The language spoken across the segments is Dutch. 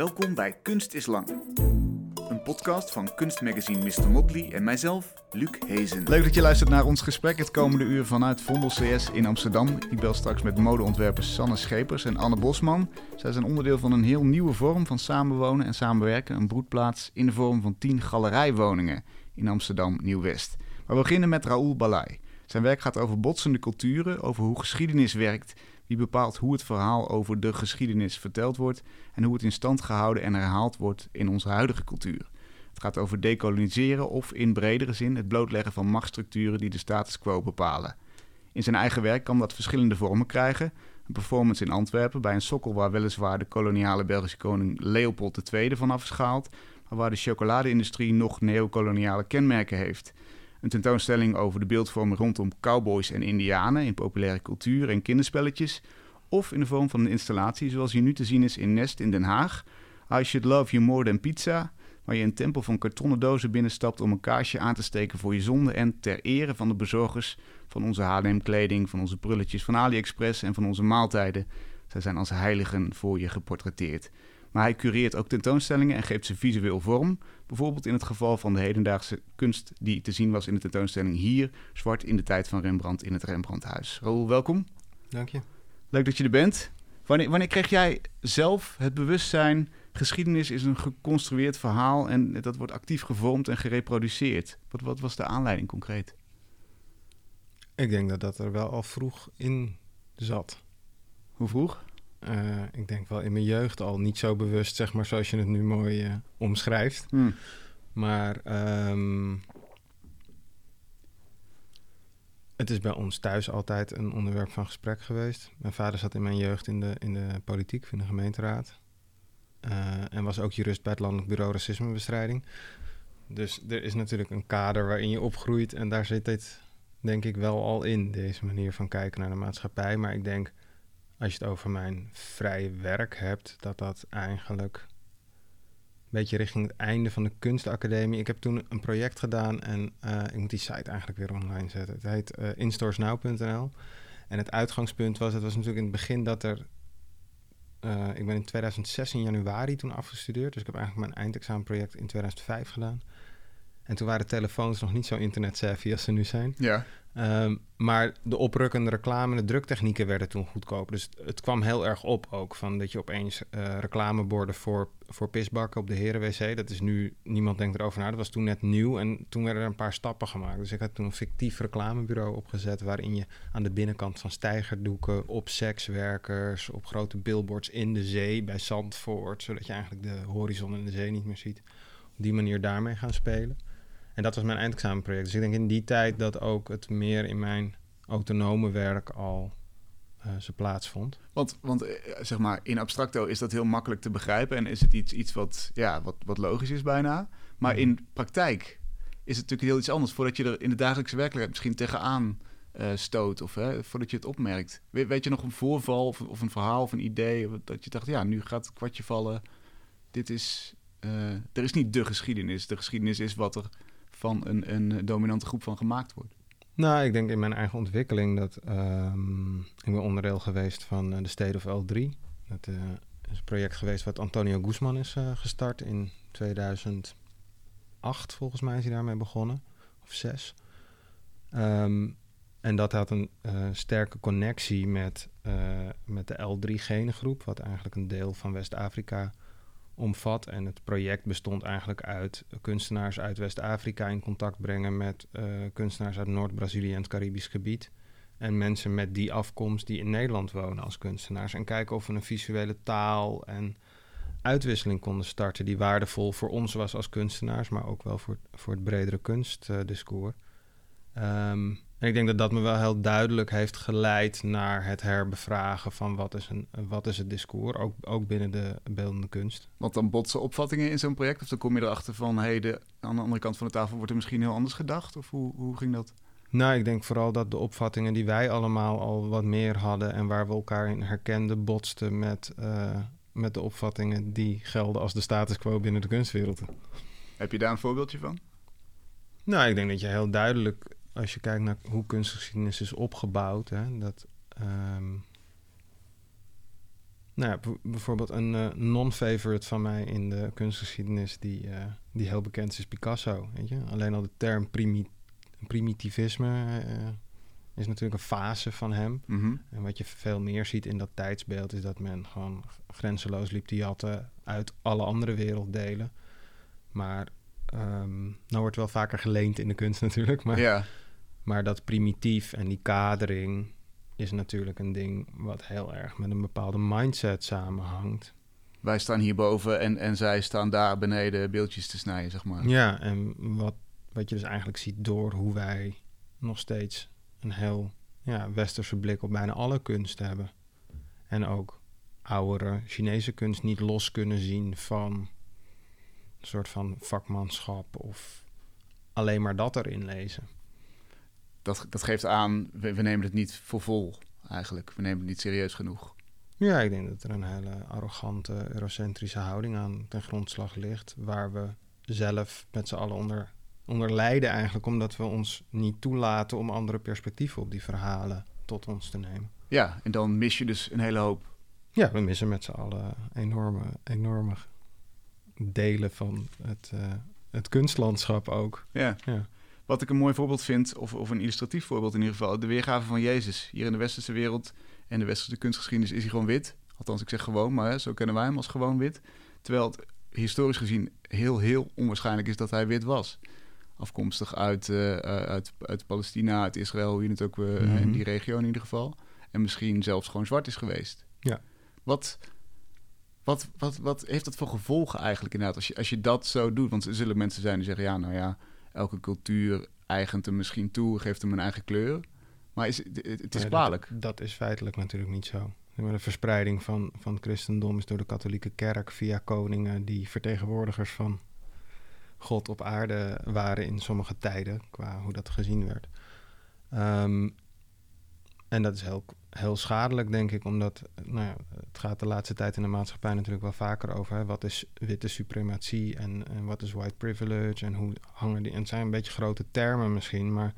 Welkom bij Kunst is Lang. Een podcast van kunstmagazine Mr. Motley en mijzelf, Luc Hezen. Leuk dat je luistert naar ons gesprek het komende uur vanuit Vondel CS in Amsterdam. Ik bel straks met modeontwerpers Sanne Schepers en Anne Bosman. Zij zijn onderdeel van een heel nieuwe vorm van samenwonen en samenwerken. Een broedplaats in de vorm van 10 galerijwoningen in Amsterdam Nieuw-West. Maar we beginnen met Raoul Balai. Zijn werk gaat over botsende culturen, over hoe geschiedenis werkt wie bepaalt hoe het verhaal over de geschiedenis verteld wordt en hoe het in stand gehouden en herhaald wordt in onze huidige cultuur. Het gaat over decoloniseren of in bredere zin het blootleggen van machtsstructuren die de status quo bepalen. In zijn eigen werk kan dat verschillende vormen krijgen. Een performance in Antwerpen bij een sokkel waar weliswaar de koloniale Belgische koning Leopold II vanaf is gehaald, maar waar de chocoladeindustrie nog neocoloniale kenmerken heeft. Een tentoonstelling over de beeldvorming rondom cowboys en indianen in populaire cultuur en kinderspelletjes. Of in de vorm van een installatie zoals hier nu te zien is in Nest in Den Haag. I Should Love You More Than Pizza. Waar je een tempel van kartonnen dozen binnenstapt om een kaarsje aan te steken voor je zonde. En ter ere van de bezorgers van onze H&M-kleding, van onze prulletjes van AliExpress en van onze maaltijden. Zij zijn als heiligen voor je geportretteerd. Maar hij cureert ook tentoonstellingen en geeft ze visueel vorm. Bijvoorbeeld in het geval van de hedendaagse kunst die te zien was in de tentoonstelling hier, zwart in de tijd van Rembrandt in het Rembrandthuis. Raoul, welkom. Dank je. Leuk dat je er bent. Wanneer, wanneer kreeg jij zelf het bewustzijn, geschiedenis is een geconstrueerd verhaal en dat wordt actief gevormd en gereproduceerd? Wat, wat was de aanleiding concreet? Ik denk dat dat er wel al vroeg in zat. Hoe vroeg? Uh, ik denk wel in mijn jeugd al niet zo bewust, zeg maar, zoals je het nu mooi uh, omschrijft. Hmm. Maar um, het is bij ons thuis altijd een onderwerp van gesprek geweest. Mijn vader zat in mijn jeugd in de, in de politiek, in de gemeenteraad. Uh, en was ook jurist bij het Landelijk Bureau Racismebestrijding. Dus er is natuurlijk een kader waarin je opgroeit. En daar zit dit, denk ik, wel al in, deze manier van kijken naar de maatschappij. Maar ik denk als je het over mijn vrije werk hebt, dat dat eigenlijk een beetje richting het einde van de kunstacademie. Ik heb toen een project gedaan en uh, ik moet die site eigenlijk weer online zetten. Het heet uh, instoresnow.nl. En het uitgangspunt was, het was natuurlijk in het begin dat er... Uh, ik ben in 2006 in januari toen afgestudeerd. Dus ik heb eigenlijk mijn eindexamenproject in 2005 gedaan. En toen waren telefoons nog niet zo internet-savvy als ze nu zijn. Ja. Um, maar de oprukkende reclame en de druktechnieken werden toen goedkoper. Dus het kwam heel erg op ook. Van dat je opeens uh, reclameborden voor, voor pisbakken op de herenwc. Dat is nu, niemand denkt erover na. Dat was toen net nieuw. En toen werden er een paar stappen gemaakt. Dus ik had toen een fictief reclamebureau opgezet. Waarin je aan de binnenkant van stijgerdoeken, op sekswerkers, op grote billboards in de zee bij Zandvoort. Zodat je eigenlijk de horizon in de zee niet meer ziet. Op die manier daarmee gaan spelen. En dat was mijn eindexamenproject. Dus ik denk in die tijd dat ook het meer in mijn autonome werk al uh, zijn plaats vond. Want, want eh, zeg maar, in abstracto is dat heel makkelijk te begrijpen en is het iets, iets wat, ja, wat, wat logisch is bijna. Maar mhm. in praktijk is het natuurlijk heel iets anders. Voordat je er in de dagelijkse werkelijkheid misschien tegenaan uh, stoot of hè, voordat je het opmerkt. We, weet je nog een voorval of, of, een verhaal of een idee dat je dacht, ja, nu gaat het kwartje vallen. Dit is, er is niet de geschiedenis. De geschiedenis is wat er van een, een dominante groep van gemaakt wordt? Nou, ik denk in mijn eigen ontwikkeling dat um, ik ben onderdeel geweest van uh, de State of L3. Dat uh, is een project geweest wat Antonio Guzman is uh, gestart in 2008, volgens mij is hij daarmee begonnen, of zes. Um, en dat had een sterke connectie met, met de L3-genengroep, wat eigenlijk een deel van West-Afrika omvat. En het project bestond eigenlijk uit kunstenaars uit West-Afrika in contact brengen met uh, kunstenaars uit Noord-Brazilië en het Caribisch gebied. En mensen met die afkomst die in Nederland wonen als kunstenaars. En kijken of we een visuele taal en uitwisseling konden starten die waardevol voor ons was als kunstenaars, maar ook wel voor, voor het bredere kunstdiscours. Um, en ik denk dat dat me wel heel duidelijk heeft geleid naar het herbevragen van wat is, een, wat is het discours, ook, ook binnen de beeldende kunst. Want dan botsen opvattingen in zo'n project? Of dan kom je erachter van, hey, de, aan de andere kant van de tafel wordt er misschien heel anders gedacht? Of hoe, hoe ging dat? Nou, ik denk vooral dat de opvattingen die wij allemaal al wat meer hadden en waar we elkaar in herkenden, botsten met, uh, met de opvattingen die gelden als de status quo binnen de kunstwereld. Heb je daar een voorbeeldje van? Nou, ik denk dat je heel duidelijk als je kijkt naar hoe kunstgeschiedenis is opgebouwd, hè, dat. Um, Nou ja, bijvoorbeeld een uh, non-favorite van mij in de kunstgeschiedenis die, uh, die heel bekend is, is Picasso. Weet je? Alleen al de term primi primitivisme uh, is natuurlijk een fase van hem. Mhm. En wat je veel meer ziet in dat tijdsbeeld is dat men gewoon grenzeloos liep te jatten uit alle andere werelddelen. Maar um, nou wordt wel vaker geleend in de kunst natuurlijk. Maar, ja. Maar dat primitief en die kadering is natuurlijk een ding wat heel erg met een bepaalde mindset samenhangt. Wij staan hierboven en, en zij staan daar beneden beeldjes te snijden, zeg maar. Ja, en wat, wat je dus eigenlijk ziet door hoe wij nog steeds een heel ja, westerse blik op bijna alle kunst hebben. En ook oudere Chinese kunst niet los kunnen zien van een soort van vakmanschap of alleen maar dat erin lezen. Dat, dat geeft aan, we, we nemen het niet voor vol eigenlijk. We nemen het niet serieus genoeg. Ja, ik denk dat er een hele arrogante, eurocentrische houding aan ten grondslag ligt. Waar we zelf met z'n allen onder onder lijden eigenlijk, omdat we ons niet toelaten om andere perspectieven op die verhalen tot ons te nemen. Ja, en dan mis je dus een hele hoop. Ja, we missen met z'n allen enorme, enorme delen van het, uh, het kunstlandschap ook. Ja. ja. Wat ik een mooi voorbeeld vind, of, of een illustratief voorbeeld in ieder geval, de weergave van Jezus. Hier in de westerse wereld en de westerse kunstgeschiedenis is hij gewoon wit. Althans, ik zeg gewoon, maar hè, zo kennen wij hem als gewoon wit. Terwijl het historisch gezien heel, heel onwaarschijnlijk is dat hij wit was afkomstig uit, uh, uit, uit Palestina, uit Israël, hoe je het ook uh, in mhm. die regio in ieder geval. En misschien zelfs gewoon zwart is geweest. Ja. Wat, wat, wat, wat heeft dat voor gevolgen eigenlijk inderdaad als je, als je dat zo doet? Want er zullen mensen zijn die zeggen, ja, nou ja, elke cultuur eigent hem misschien toe, geeft hem een eigen kleur. Maar is, het, is kwalijk. Dat, dat, is feitelijk natuurlijk niet zo. De verspreiding van, van het christendom is door de katholieke kerk via koningen die vertegenwoordigers van God op aarde waren in sommige tijden, qua hoe dat gezien werd. Ehm, en dat is heel, heel schadelijk, denk ik, omdat nou ja, het gaat de laatste tijd in de maatschappij natuurlijk wel vaker over wat is witte suprematie en, en wat is white privilege en hoe hangen die. En het zijn een beetje grote termen misschien, maar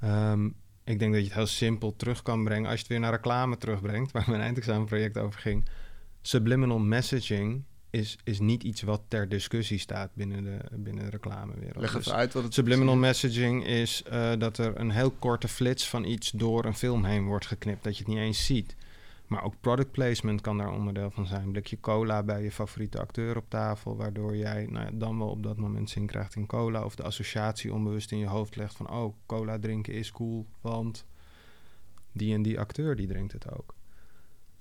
ehm, ik denk dat je het heel simpel terug kan brengen als je het weer naar reclame terugbrengt, waar mijn eindexamenproject over ging. Subliminal messaging is, is niet iets wat ter discussie staat binnen de, binnen de reclamewereld. Leg even dus uit wat het Subliminal messaging is uh, dat er een heel korte flits van iets door een film heen wordt geknipt, dat je het niet eens ziet. Maar ook product placement kan daar onderdeel van zijn. Een blikje cola bij je favoriete acteur op tafel, waardoor jij nou ja, dan wel op dat moment zin krijgt in cola. Of de associatie onbewust in je hoofd legt van, oh, cola drinken is cool, want die en die acteur die drinkt het ook.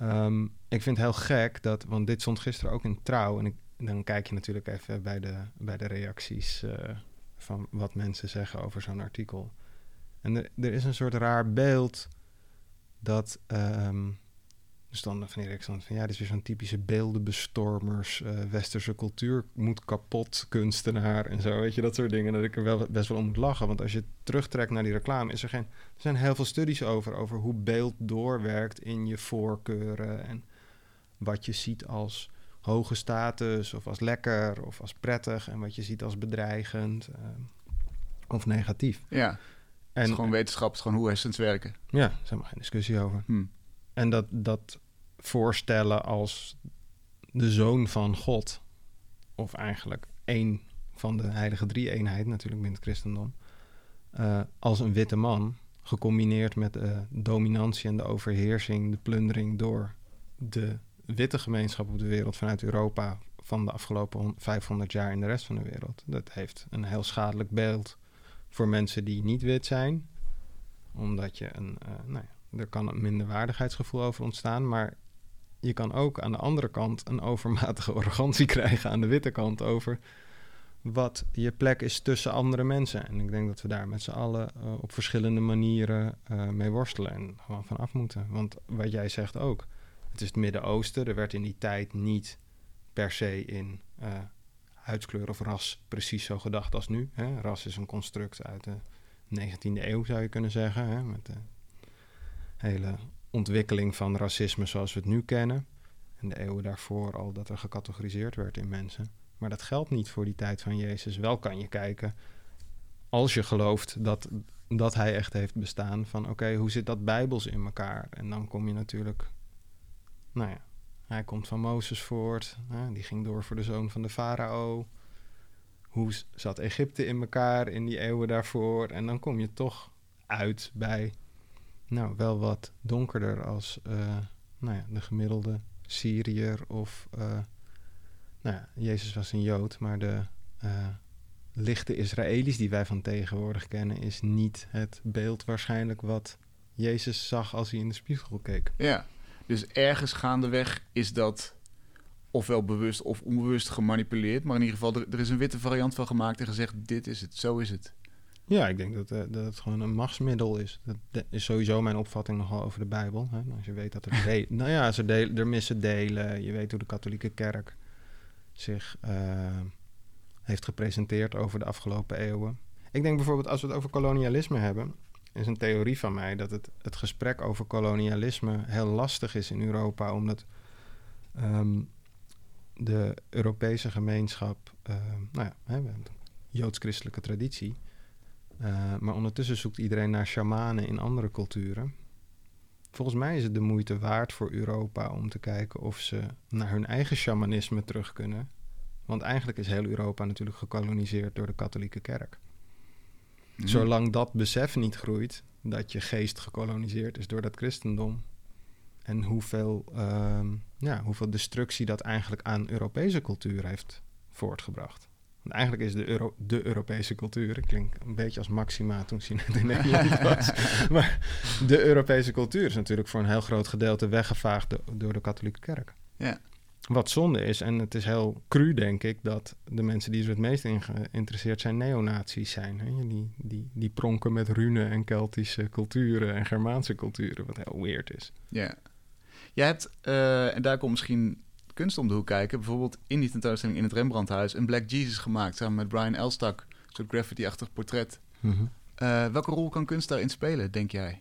Um, ik vind het heel gek dat, want dit stond gisteren ook in trouw. En ik, dan kijk je natuurlijk even bij de, bij de reacties uh, van wat mensen zeggen over zo'n artikel. En er, er, is een soort raar beeld dat um, dus dan van Erik van ja, dit is weer zo'n typische beeldenbestormers, uh, westerse cultuur moet kapot, kunstenaar en zo, weet je, dat soort dingen. Dat ik er wel best wel om moet lachen, want als je terugtrekt naar die reclame, is er geen... Er zijn heel veel studies over, over hoe beeld doorwerkt in je voorkeuren en wat je ziet als hoge status of als lekker of als prettig en wat je ziet als bedreigend uh, of negatief. Ja, en, het is gewoon wetenschap, het is gewoon hoe hersens werken. Ja, daar is helemaal geen discussie over. Hmm. En dat, dat voorstellen als de zoon van God, of eigenlijk één van de heilige drie-eenheid, natuurlijk binnen het christendom, uh, als een witte man, gecombineerd met de dominantie en de overheersing, de plundering door de witte gemeenschap op de wereld vanuit Europa van de afgelopen 500 jaar in de rest van de wereld. Dat heeft een heel schadelijk beeld voor mensen die niet wit zijn, omdat je een, uh, nou ja, er kan een minderwaardigheidsgevoel over ontstaan, maar je kan ook aan de andere kant een overmatige arrogantie krijgen aan de witte kant over wat je plek is tussen andere mensen. En ik denk dat we daar met z'n allen uh, op verschillende manieren uh, mee worstelen en gewoon vanaf moeten. Want wat jij zegt ook, het is het Midden-Oosten. Er werd in die tijd niet per se in uh, huidskleur of ras precies zo gedacht als nu. Hè? Ras is een construct uit de 19e eeuw, zou je kunnen zeggen. Hè? Met de hele ontwikkeling van racisme zoals we het nu kennen. En de eeuwen daarvoor al dat er gecategoriseerd werd in mensen. Maar dat geldt niet voor die tijd van Jezus. Wel kan je kijken, als je gelooft dat, dat hij echt heeft bestaan, van oké, hoe zit dat bijbels in elkaar? En dan kom je natuurlijk, nou ja, Hij komt van Mozes voort. die ging door voor de zoon van de farao. Hoe zat Egypte in elkaar in die eeuwen daarvoor? En dan kom je toch uit bij, nou, wel wat donkerder als uh, nou ja, de gemiddelde Syriër of, uh, nou ja, Jezus was een Jood, maar de uh, lichte Israëli's die wij van tegenwoordig kennen, is niet het beeld waarschijnlijk wat Jezus zag als hij in de spiegel keek. Ja, dus ergens gaandeweg is dat ofwel bewust of onbewust gemanipuleerd. Maar in ieder geval, er, er, is een witte variant van gemaakt en gezegd: dit is het, zo is het. Ja, ik denk dat, uh, dat het gewoon een machtsmiddel is. Dat, is sowieso mijn opvatting nogal over de Bijbel. Hè? Als je weet dat er, de nou ja, ze delen, er missen delen. Je weet hoe de katholieke kerk zich uh, heeft gepresenteerd over de afgelopen eeuwen. Ik denk bijvoorbeeld als we het over kolonialisme hebben, is een theorie van mij dat het, het gesprek over kolonialisme heel lastig is in Europa, omdat um, de Europese gemeenschap, uh, nou ja, hè, joods-christelijke traditie, uh, maar ondertussen zoekt iedereen naar shamanen in andere culturen. Volgens mij is het de moeite waard voor Europa om te kijken of ze naar hun eigen shamanisme terug kunnen. Want eigenlijk is heel Europa natuurlijk gekoloniseerd door de katholieke kerk. Mhm. Zolang dat besef niet groeit, dat je geest gekoloniseerd is door dat christendom. En hoeveel, uh, ja, hoeveel destructie dat eigenlijk aan Europese cultuur heeft voortgebracht. Want eigenlijk is de, Euro de Europese cultuur, ik klink een beetje als Maxima toen ze in Nederland was. maar de Europese cultuur is natuurlijk voor een heel groot gedeelte weggevaagd door de katholieke kerk. Ja. Wat zonde is, en het is heel cru, denk ik, dat de mensen die er het meest in geïnteresseerd zijn, neonazies zijn. Hè? Die, die, die pronken met runen en Keltische culturen en Germaanse culturen, wat heel weird is. Ja. Jij hebt, uh, en daar komt misschien kunst om de hoek kijken, bijvoorbeeld in die tentoonstelling in het Rembrandthuis een Black Jesus gemaakt, samen met Brian Elstak, een soort graffiti-achtig portret. Mhm. Eh, welke rol kan kunst daarin spelen, denk jij?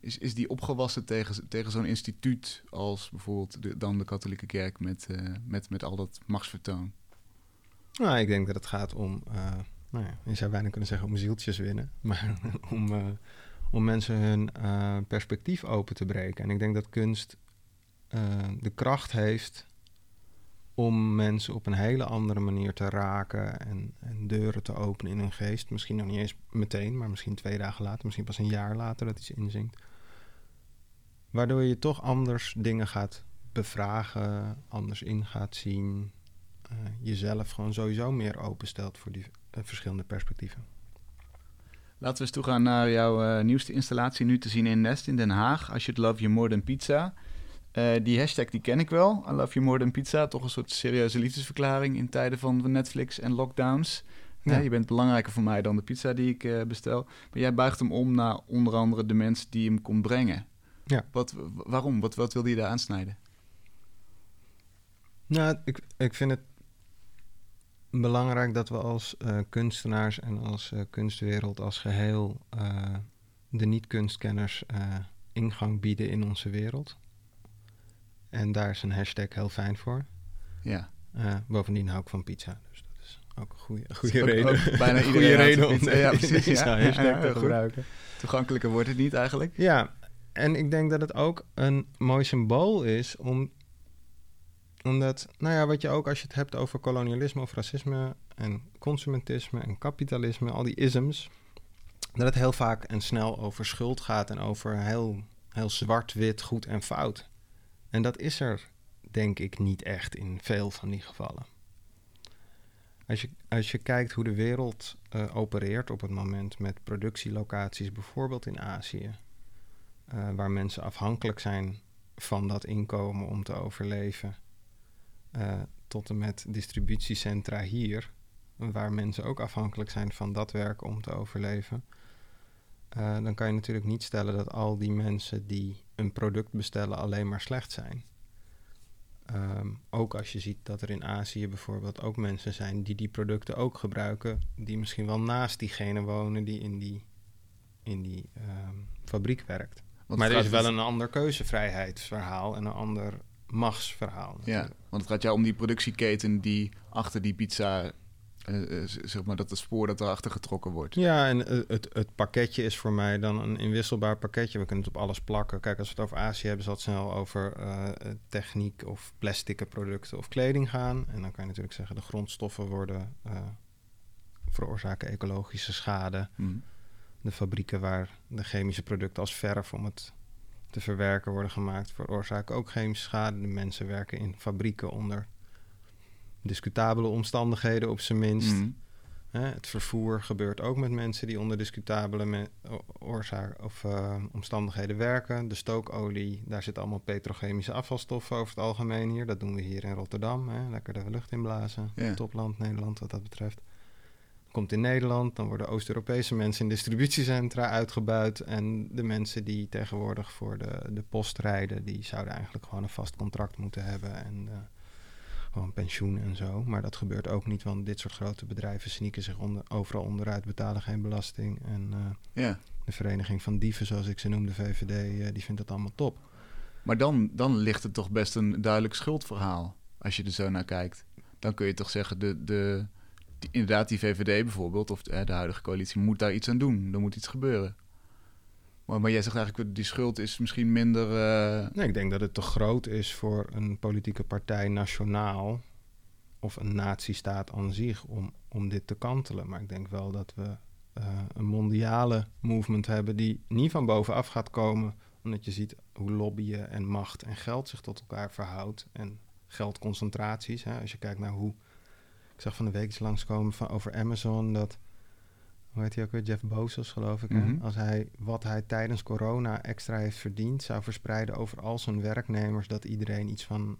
Is, is die opgewassen tegen, tegen zo'n instituut als bijvoorbeeld de, dan de katholieke kerk met, uh, met, met al dat machtsvertoon? Nou, ik denk dat het gaat om, uh, nou ja, je zou bijna kunnen zeggen om zieltjes winnen, maar om, om mensen hun perspectief open te breken. En ik denk dat kunst de kracht heeft om mensen op een hele andere manier te raken en, en, deuren te openen in hun geest. Misschien nog niet eens meteen, maar misschien twee dagen later, misschien pas een jaar later dat iets inzinkt. Waardoor je toch anders dingen gaat bevragen, anders in gaat zien. Uh, jezelf gewoon sowieso meer openstelt voor die uh, verschillende perspectieven. Laten we eens toegaan naar jouw nieuwste installatie, nu te zien in Nest in Den Haag. Als je love you more than pizza. Die hashtag die ken ik wel, I love you more than pizza. Toch een soort serieuze liefdesverklaring in tijden van Netflix en lockdowns. Ja. je bent belangrijker voor mij dan de pizza die ik bestel. Maar jij buigt hem om naar onder andere de mensen die hem kon brengen. Ja. Wat, waarom? Wat, wat wilde je daar aansnijden? Nou, ik, ik vind het belangrijk dat we als uh, kunstenaars en als kunstwereld als geheel de niet-kunstkenners ingang bieden in onze wereld. En daar is een hashtag heel fijn voor. Ja. bovendien hou ik van pizza, dus dat is ook een goede, goede reden. Ook bijna iedereen reden om ja, precies, ja, hashtag te gebruiken. Toegankelijker wordt het niet eigenlijk. Ja, en ik denk dat het ook een mooi symbool is om omdat, nou ja, wat je ook als je het hebt over kolonialisme of racisme en consumentisme en kapitalisme, al die isms, dat het heel vaak en snel over schuld gaat en over heel, heel zwart-wit, goed en fout. En dat is er, denk ik, niet echt in veel van die gevallen. Als je, als je kijkt hoe de wereld uh, opereert op het moment met productielocaties, bijvoorbeeld in Azië, uh, waar mensen afhankelijk zijn van dat inkomen om te overleven, uh, tot en met distributiecentra hier, waar mensen ook afhankelijk zijn van dat werk om te overleven, uh, dan kan je natuurlijk niet stellen dat al die mensen die een product bestellen alleen maar slecht zijn. Um, ook als je ziet dat er in Azië bijvoorbeeld ook mensen zijn die die producten ook gebruiken, die misschien wel naast diegene wonen die in die, in die um, fabriek werkt maar er is wel een ander keuzevrijheidsverhaal en een ander machtsverhaal. Ja, want het gaat jou om die productieketen die achter die pizza uh, zeg maar dat het spoor dat erachter getrokken wordt. Ja, en het, het pakketje is voor mij dan een inwisselbaar pakketje. We kunnen het op alles plakken. Kijk, als we het over Azië hebben, zal het snel over techniek of plastic producten of kleding gaan. En dan kan je natuurlijk zeggen, de grondstoffen worden veroorzaken ecologische schade. Mm. De fabrieken waar de chemische producten als verf om het te verwerken worden gemaakt, veroorzaken ook chemische schade. De mensen werken in fabrieken onder discutabele omstandigheden op zijn minst. Mm. het vervoer gebeurt ook met mensen die onder discutabele oorzaken of uh, omstandigheden werken. De stookolie, daar zit allemaal petrochemische afvalstoffen over het algemeen hier. Dat doen we hier in Rotterdam. Hè. Lekker de lucht inblazen. Topland Nederland wat dat betreft komt in Nederland, dan worden Oost-Europese mensen in distributiecentra uitgebuit. En de mensen die tegenwoordig voor de, de post rijden, die zouden eigenlijk gewoon een vast contract moeten hebben en uh, gewoon pensioen en zo. Maar dat gebeurt ook niet, want dit soort grote bedrijven sneaken zich onder, overal onderuit, betalen geen belasting. En uh, de Vereniging van Dieven, zoals ik ze noem, de VVD, uh, eh, die vindt dat allemaal top. Maar dan, dan ligt het toch best een duidelijk schuldverhaal, als je er zo naar kijkt. Dan kun je toch zeggen, de, de, inderdaad, die VVD bijvoorbeeld, of de, de, huidige coalitie, moet daar iets aan doen. Er moet iets gebeuren. Maar, maar jij zegt eigenlijk, die schuld is misschien minder... Uh... Nee, ik denk dat het te groot is voor een politieke partij nationaal... of een nazistaat aan zich om, om dit te kantelen. Maar ik denk wel dat we uh, een mondiale movement hebben... die niet van bovenaf gaat komen... omdat je ziet hoe lobbyen en macht en geld zich tot elkaar verhoudt... en geldconcentraties. Hè, als je kijkt naar hoe ik zag van de week eens langskomen van, over Amazon dat, hoe heet hij ook weer, Jeff Bezos geloof ik. hè? Mhm. Als hij wat hij tijdens corona extra heeft verdiend, zou verspreiden over al zijn werknemers, dat iedereen iets van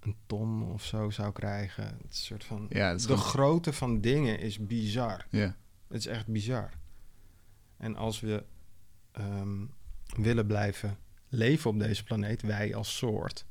een ton of zo zou krijgen. Het soort van. Ja, de grootte van dingen is bizar. Ja. Het is echt bizar. En als we ehm, willen blijven leven op deze planeet, wij als soort,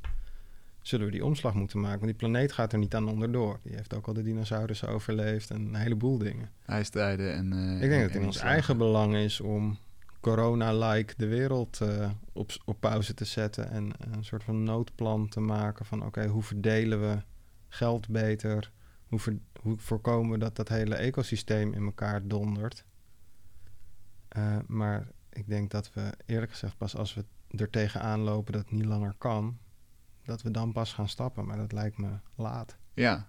zullen we die omslag moeten maken. Want die planeet gaat er niet aan onderdoor. Die heeft ook al de dinosaurussen overleefd en een heleboel dingen. IJstijden en... Uh, Ik denk dat het in ons eigen belang is om corona-like de wereld uh, op, op pauze te zetten... en een soort van noodplan te maken van... oké, hoe verdelen we geld beter? Hoe, hoe voorkomen we dat dat hele ecosysteem in elkaar dondert? Uh, maar ik denk dat we eerlijk gezegd pas als we er tegenaan lopen dat het niet langer kan dat we dan pas gaan stappen. Maar dat lijkt me laat. Ja.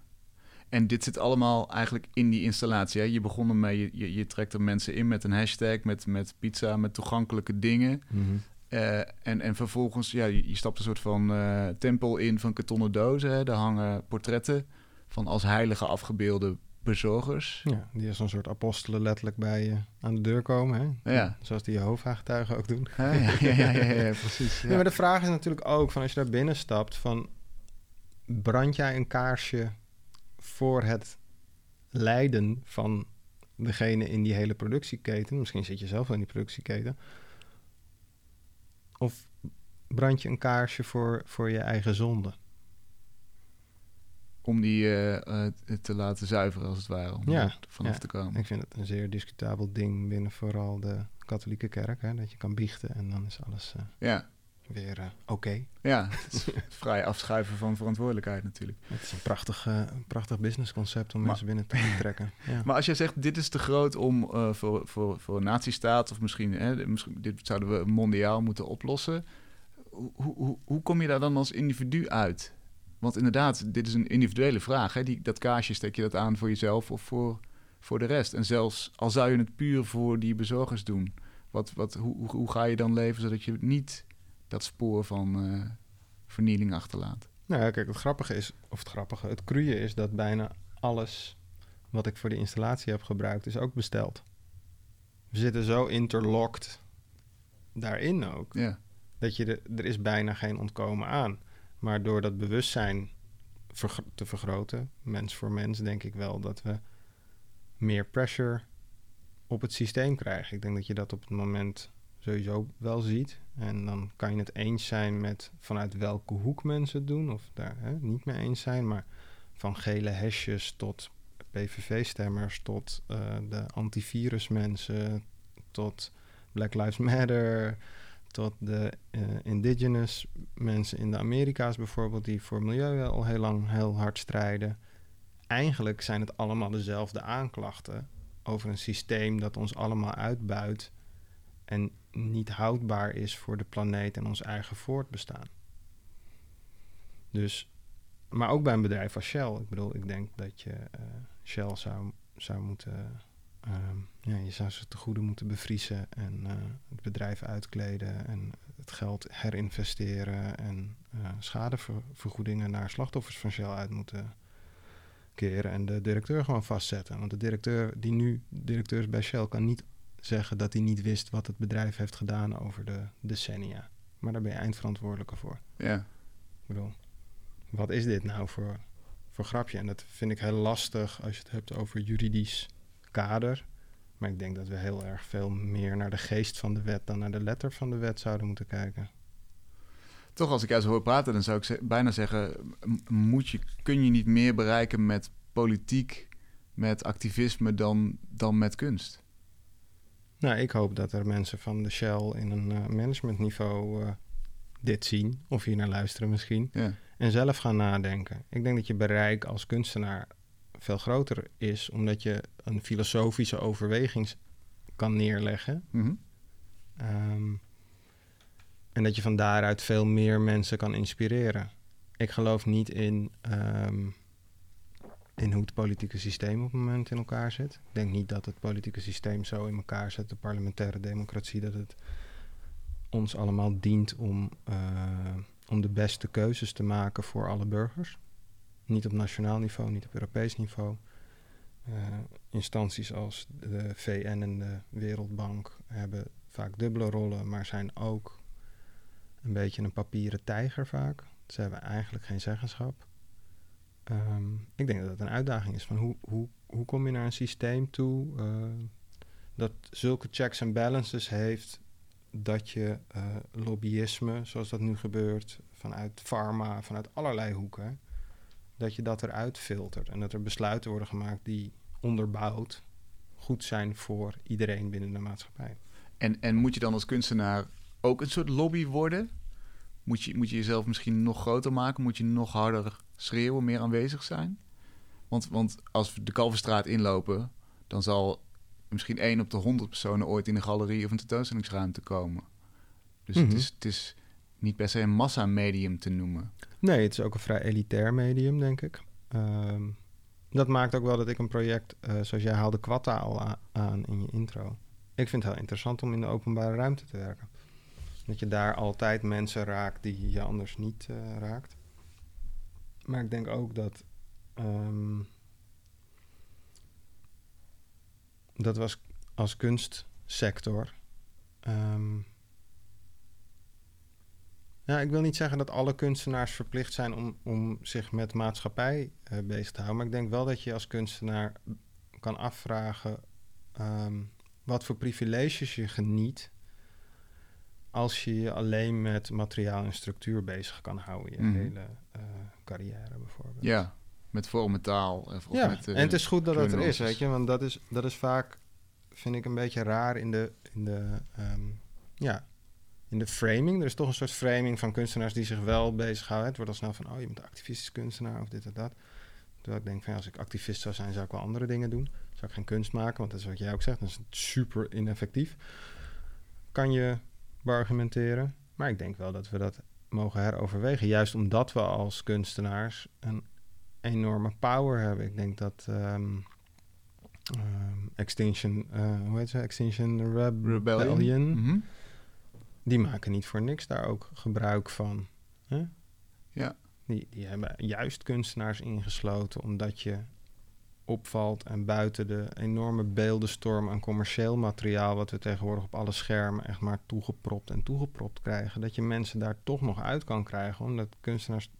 En dit zit allemaal eigenlijk in die installatie. Hè? Je begon ermee, je, je, je, trekt er mensen in met een hashtag, met, met pizza, met toegankelijke dingen. Mhm. Eh, en, en vervolgens, ja, je, stapt een soort van uh, tempel in van kartonnen dozen. Hè? Daar hangen portretten van als heilige afgebeelde bezorgers. Ja, die als een soort apostelen letterlijk bij je aan de deur komen. Hè? Ja. Zoals die Jehovah-getuigen ook doen. Ja, ja, ja, ja, precies. Ja. maar de vraag is natuurlijk ook van als je daar binnen stapt van... brand jij een kaarsje voor het lijden van degene in die hele productieketen? Misschien zit je zelf wel in die productieketen. Of brand je een kaarsje voor, voor je eigen zonde? Om die uh, te laten zuiveren, als het ware, om ja, vanaf te komen. Ik vind het een zeer discutabel ding binnen vooral de katholieke kerk, hè, dat je kan biechten en dan is alles uh, ja. weer oké. Ja, het is vrij afschuiven van verantwoordelijkheid natuurlijk. Het is een prachtig, prachtig businessconcept om mensen binnen te trekken. Ja. Maar als jij zegt, dit is te groot om voor, voor, voor een nazistaat, of misschien, hè, misschien dit zouden we mondiaal moeten oplossen. Hoe, hoe, hoe kom je daar dan als individu uit? Want inderdaad, dit is een individuele vraag. Hè? Die, dat kaarsje steek je dat aan voor jezelf of voor, voor de rest. En zelfs al zou je het puur voor die bezorgers doen, wat, wat, hoe, hoe ga je dan leven zodat je niet dat spoor van uh, vernieling achterlaat? Nou ja, kijk, het grappige is, of het grappige, het cruie is dat bijna alles wat ik voor de installatie heb gebruikt, is ook besteld. We zitten zo interlocked daarin ook. Ja. Dat je de, er is bijna geen ontkomen aan. Maar door dat bewustzijn te vergroten, mens voor mens, denk ik wel dat we meer pressure op het systeem krijgen. Ik denk dat je dat op het moment sowieso wel ziet. En dan kan je het eens zijn met vanuit welke hoek mensen het doen, of daar hè, niet mee eens zijn. Maar van gele hesjes tot PVV-stemmers, tot uh, de antivirusmensen, tot Black Lives Matter, tot de uh, indigenous mensen in de Amerika's bijvoorbeeld, die voor milieu al heel lang heel hard strijden. eigenlijk zijn het allemaal dezelfde aanklachten over een systeem dat ons allemaal uitbuit en niet houdbaar is voor de planeet en ons eigen voortbestaan. Dus, maar ook bij een bedrijf als Shell. Ik bedoel, ik denk dat je uh, Shell zou, zou moeten. Ehm, ja, je zou ze te goede moeten bevriezen en uh, het bedrijf uitkleden en het geld herinvesteren en uh, schadevergoedingen naar slachtoffers van Shell uit moeten keren en de directeur gewoon vastzetten. Want de directeur die nu directeur is bij Shell kan niet zeggen dat hij niet wist wat het bedrijf heeft gedaan over de decennia. Maar daar ben je eindverantwoordelijke voor. Ja. Ik bedoel, wat is dit nou voor, voor grapje? En dat vind ik heel lastig als je het hebt over juridisch kader. Maar ik denk dat we heel erg veel meer naar de geest van de wet dan naar de letter van de wet zouden moeten kijken. Toch, als ik jou zo hoor praten, dan zou ik bijna zeggen: moet je, kun je niet meer bereiken met politiek, met activisme dan, dan met kunst? Nou, ik hoop dat er mensen van de Shell in een uh, managementniveau uh, dit zien, of hier naar luisteren misschien, ja. en zelf gaan nadenken. Ik denk dat je bereik als kunstenaar veel groter is, omdat je een filosofische overweging kan neerleggen. Mm um, en dat je van daaruit veel meer mensen kan inspireren. Ik geloof niet in, um, in hoe het politieke systeem op het moment in elkaar zit. Ik denk niet dat het politieke systeem zo in elkaar zit, de parlementaire democratie, dat het ons allemaal dient om, uh, om de beste keuzes te maken voor alle burgers. Niet op nationaal niveau, niet op Europees niveau. Uh, instanties als de VN en de Wereldbank hebben vaak dubbele rollen, maar zijn ook een beetje een papieren tijger vaak. Ze hebben eigenlijk geen zeggenschap. Um, ik denk dat het een uitdaging is van hoe, hoe, hoe kom je naar een systeem toe uh, dat zulke checks en balances heeft dat je uh, lobbyisme, zoals dat nu gebeurt, vanuit pharma, vanuit allerlei hoeken, dat je dat eruit filtert en dat er besluiten worden gemaakt die onderbouwd goed zijn voor iedereen binnen de maatschappij. En, en moet je dan als kunstenaar ook een soort lobby worden? Moet je, moet je jezelf misschien nog groter maken? Moet je nog harder schreeuwen, meer aanwezig zijn? Want, want als we de Kalverstraat inlopen, dan zal misschien één op de honderd personen ooit in een galerie of een tentoonstellingsruimte komen. Dus het, mhm. is, het is niet per se een massamedium te noemen. Nee, het is ook een vrij elitair medium, denk ik. Ehm, dat maakt ook wel dat ik een project, uh, zoals jij haalde Quatta al aan in je intro. Ik vind het heel interessant om in de openbare ruimte te werken. Dat je daar altijd mensen raakt die je anders niet uh, raakt. Maar ik denk ook dat. Um, dat was als kunstsector. Um, ja, ik wil niet zeggen dat alle kunstenaars verplicht zijn om, om zich met maatschappij uh, bezig te houden. Maar ik denk wel dat je als kunstenaar kan afvragen um, wat voor privileges je geniet als je je alleen met materiaal en structuur bezig kan houden, je mhm. hele uh, carrière bijvoorbeeld. Ja, met vormentaal. Of ja, met, uh, en het is goed dat het er is, weet je, want dat is, dat is vaak, vind ik, een beetje raar in de, in de, um, ja, in de framing. Er is toch een soort framing van kunstenaars die zich wel bezighouden. Het wordt al snel van, oh, je bent activistisch kunstenaar of dit en dat. Terwijl ik denk van, ja, als ik activist zou zijn, zou ik wel andere dingen doen. Zou ik geen kunst maken, want dat is wat jij ook zegt. Dat is super ineffectief. Kan je beargumenteren. Maar ik denk wel dat we dat mogen heroverwegen. Juist omdat we als kunstenaars een enorme power hebben. Ik denk dat um, um, Extinction, uh, hoe heet ze? Extinction Rebellion. Mhm. Die maken niet voor niks daar ook gebruik van. Hè? Ja. Die, die hebben juist kunstenaars ingesloten omdat je opvalt en buiten de enorme beeldenstorm aan commercieel materiaal wat we tegenwoordig op alle schermen echt maar toegepropt en toegepropt krijgen, dat je mensen daar toch nog uit kan krijgen, omdat kunstenaars,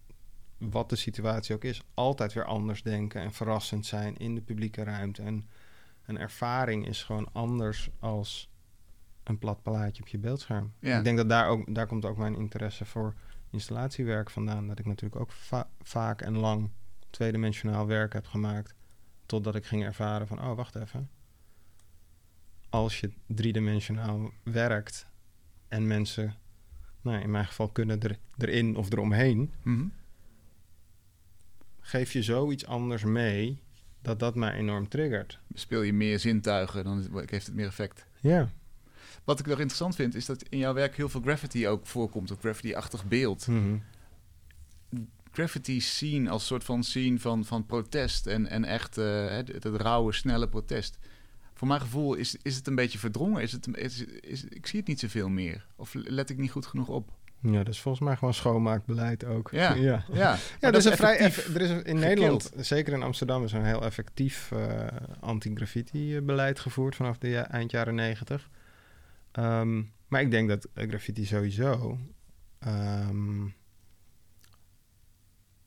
wat de situatie ook is, altijd weer anders denken en verrassend zijn in de publieke ruimte. En een ervaring is gewoon anders als een plat plaatje op je beeldscherm. Ja. Ik denk dat daar ook, daar komt ook mijn interesse voor installatiewerk vandaan, dat ik natuurlijk ook vaak en lang tweedimensionaal werk heb gemaakt Totdat ik ging ervaren van, oh, wacht even. Als je driedimensionaal werkt en mensen, nou, in mijn geval kunnen er, erin of eromheen, mm geef je zoiets anders mee dat dat mij enorm triggert. Speel je meer zintuigen, dan heeft het meer effect. Ja. Wat ik nog interessant vind, is dat in jouw werk heel veel graffiti ook voorkomt, of graffiti-achtig beeld. Mm Graffiti scene als soort van scene van, van protest en, en echt uh, het, het, rauwe, snelle protest. Voor mijn gevoel is, is het een beetje verdrongen. Is het, is, is, ik zie het niet zoveel meer. Of let ik niet goed genoeg op. Ja, dat is volgens mij gewoon schoonmaakbeleid ook. Ja, ja. ja. ja dat is een vrij er is in Nederland, zeker in Amsterdam, is een heel effectief uh, anti-graffiti-beleid gevoerd vanaf de eind jaren negentig. Ehm, maar ik denk dat graffiti sowieso. Um,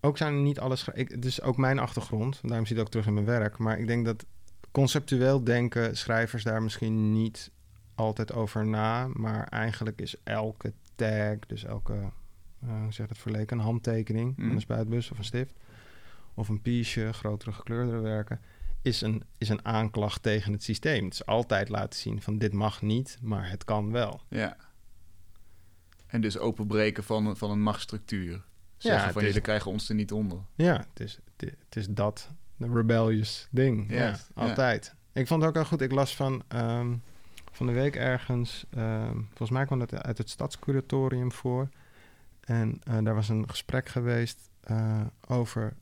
ook zijn niet alles. Ik, het is ook mijn achtergrond, daarom zie je het ook terug in mijn werk. Maar ik denk dat conceptueel denken schrijvers daar misschien niet altijd over na. Maar eigenlijk is elke tag, dus elke, uh, hoe zeg het verleken, een handtekening, mm. een spuitbus of een stift. Of een piece, grotere gekleurdere werken is een, is een aanklacht tegen het systeem. Het is altijd laten zien van dit mag niet, maar het kan wel. Ja. En dus openbreken van, van een machtsstructuur. Zeggen ja, van jullie krijgen ons er niet onder. Ja, het is, het, is dat, de rebellious ding. ja, altijd. Ik vond het ook wel goed. Ik las van, ehm, van de week ergens, ehm, volgens mij kwam het uit het stadscuratorium voor. En uh, daar was een gesprek geweest uh, over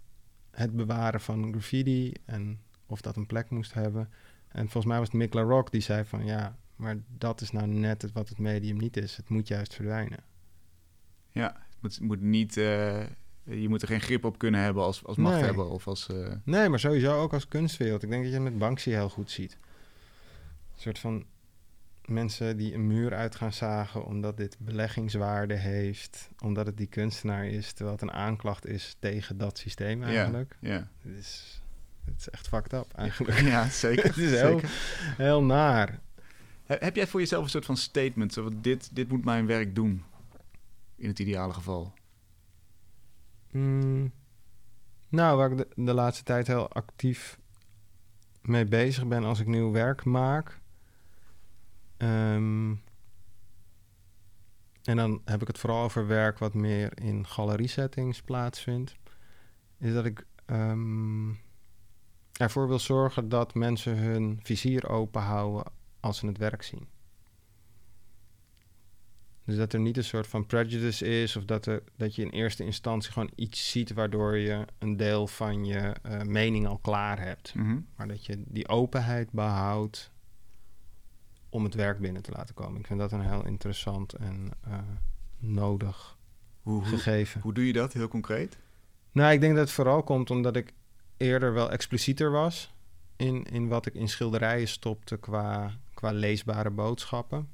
het bewaren van graffiti en of dat een plek moest hebben. En volgens mij was het Mick Rock die zei van ja, maar dat is nou net het, wat het medium niet is. Het moet juist verdwijnen. Ja, het moet, moet niet. Uh, je moet er geen grip op kunnen hebben als, als machthebber of als. Uh... Nee, maar sowieso ook als kunstwereld. Ik denk dat je het met Banksy heel goed ziet. Een soort van mensen die een muur uit gaan zagen omdat dit beleggingswaarde heeft, omdat het die kunstenaar is, terwijl het een aanklacht is tegen dat systeem eigenlijk. Ja. ja. Het is echt fucked up eigenlijk. Ja, zeker. het is heel, heel naar. Heb jij voor jezelf een soort van statement? Zo, dit, dit moet mijn werk doen. In het ideale geval. Mm, nou, waar ik de, de, laatste tijd heel actief mee bezig ben als ik nieuw werk maak. Um, en dan heb ik het vooral over werk wat meer in galeriesettings plaatsvindt. Is dat ik um, ervoor wil zorgen dat mensen hun vizier open houden als ze het werk zien. Dus dat er niet een soort van prejudice is, of dat, er, dat je in eerste instantie gewoon iets ziet waardoor je een deel van je uh, mening al klaar hebt. Mhm. Maar dat je die openheid behoudt om het werk binnen te laten komen. Ik vind dat een heel interessant en uh, nodig hoe, gegeven. Hoe doe je dat heel concreet? Nou, ik denk dat het vooral komt omdat ik eerder wel explicieter was in, in wat ik in schilderijen stopte qua, qua leesbare boodschappen.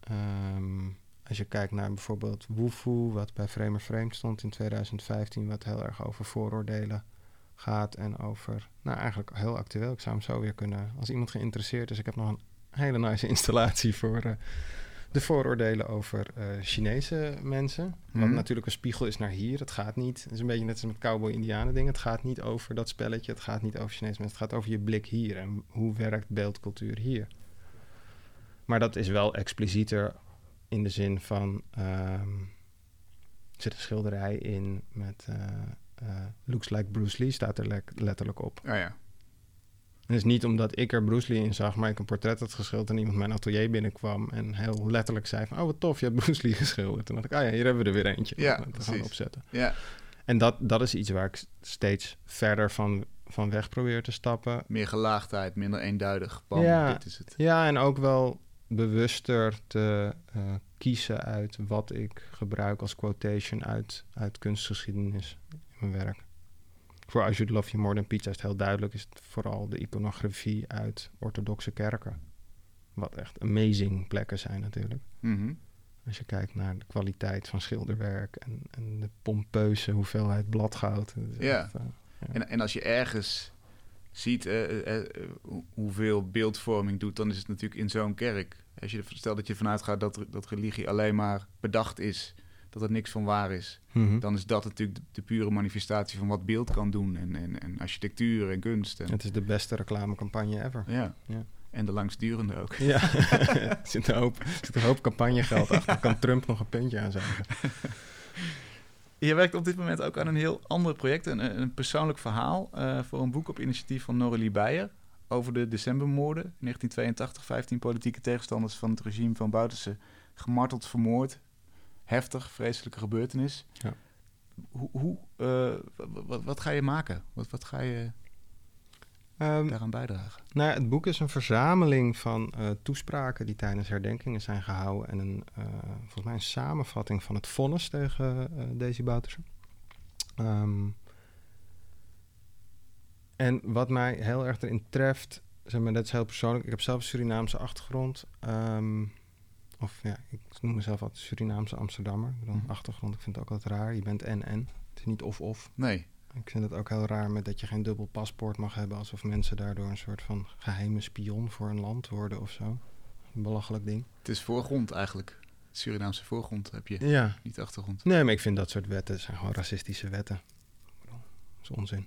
Ehm, als je kijkt naar bijvoorbeeld Woefu, wat bij Framer Frame stond in 2015, wat heel erg over vooroordelen gaat en over, nou eigenlijk heel actueel. Ik zou hem zo weer kunnen, als iemand geïnteresseerd is. Ik heb nog een hele nice installatie voor, uh, de vooroordelen over uh, Chinese mensen. Wat mhm. natuurlijk een spiegel is naar hier. Het gaat niet, het is een beetje net als met cowboy-indianen dingen. Het gaat niet over dat spelletje, het gaat niet over Chinese mensen. Het gaat over je blik hier en hoe werkt beeldcultuur hier. Maar dat is wel explicieter in de zin van... Um, er zit een schilderij in met... Uh, looks like Bruce Lee staat er letterlijk op. Oh ja. Het is niet omdat ik er Bruce Lee in zag, maar ik een portret had geschilderd en iemand mijn atelier binnenkwam en heel letterlijk zei van, oh wat tof, je hebt Bruce Lee geschilderd. Toen dacht ik, ah ja, hier hebben we er weer eentje. Ja, te gaan opzetten. Ja. En dat, dat is iets waar ik steeds verder van, van weg probeer te stappen. Meer gelaagdheid, minder eenduidig. Bam, ja, dit is het. ja, en ook wel bewuster te uh, kiezen uit wat ik gebruik als quotation uit, uit kunstgeschiedenis in mijn werk voor I Should Love You More Than Pizza is het heel duidelijk... is het vooral de iconografie uit orthodoxe kerken. Wat echt amazing plekken zijn natuurlijk. Mhm. Als je kijkt naar de kwaliteit van schilderwerk... en, en de pompeuze hoeveelheid bladgoud. Ja. Eh, ja. En, en als je ergens ziet uh, uh, hoeveel beeldvorming doet... dan is het natuurlijk in zo'n kerk. Als je stelt dat je vanuit gaat dat, dat religie alleen maar bedacht is dat er niks van waar is. Mhm. Dan is dat natuurlijk de, pure manifestatie van wat beeld kan doen. En, en, en architectuur en kunst. En... Het is de beste reclamecampagne ever. Ja. ja. En de langstdurende ook. Ja, er zit een hoop, zit een hoop campagnegeld achter. Kan Trump nog een puntje aan zeggen. Je werkt op dit moment ook aan een heel ander project, een, een persoonlijk verhaal uh, voor een boek op initiatief van Noralie Beijer over de decembermoorden. In 1982, 15 politieke tegenstanders van het regime van Bouterse gemarteld, vermoord. Heftig, vreselijke gebeurtenis. Ja. Hoe, hoe uh, wat, wat, ga je maken? Wat, wat ga je um, daaraan bijdragen? Nou, het boek is een verzameling van uh, toespraken die tijdens herdenkingen zijn gehouden. En een, uh, volgens mij een samenvatting van het vonnis tegen Daisy Bouterse. Um, en wat mij heel erg erin treft, zeg maar, dat is heel persoonlijk. Ik heb zelf een Surinaamse achtergrond. Um, of ja, ik noem mezelf altijd Surinaamse Amsterdammer. Bedoel, mm. achtergrond, ik vind het ook altijd raar. Je bent en-en. Het is niet of-of. Nee. Ik vind het ook heel raar met dat je geen dubbel paspoort mag hebben... alsof mensen daardoor een soort van geheime spion voor een land worden of zo. Een belachelijk ding. Het is voorgrond eigenlijk. Surinaamse voorgrond heb je, ja. niet achtergrond. Nee, maar ik vind dat soort wetten zijn gewoon racistische wetten. Dat is onzin.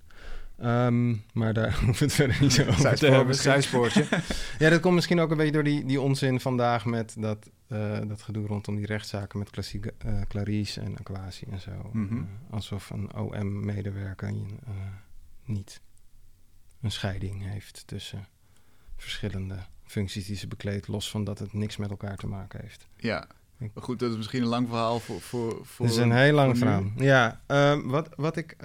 Ehm, maar daar we het verder niet zo over te hebben. Zijspoortje. ja, dat komt misschien ook een beetje door die, die onzin vandaag met dat, uh, dat gedoe rondom die rechtszaken met klassieke, uh, Clarice en Aquasi en zo. Mm -hmm. uh, alsof een OM-medewerker niet een scheiding heeft tussen verschillende functies die ze bekleedt, los van dat het niks met elkaar te maken heeft. Ja, maar goed, dat is misschien een lang verhaal voor. voor, voor het is een heel lang verhaal. Ja, uh, wat, wat ik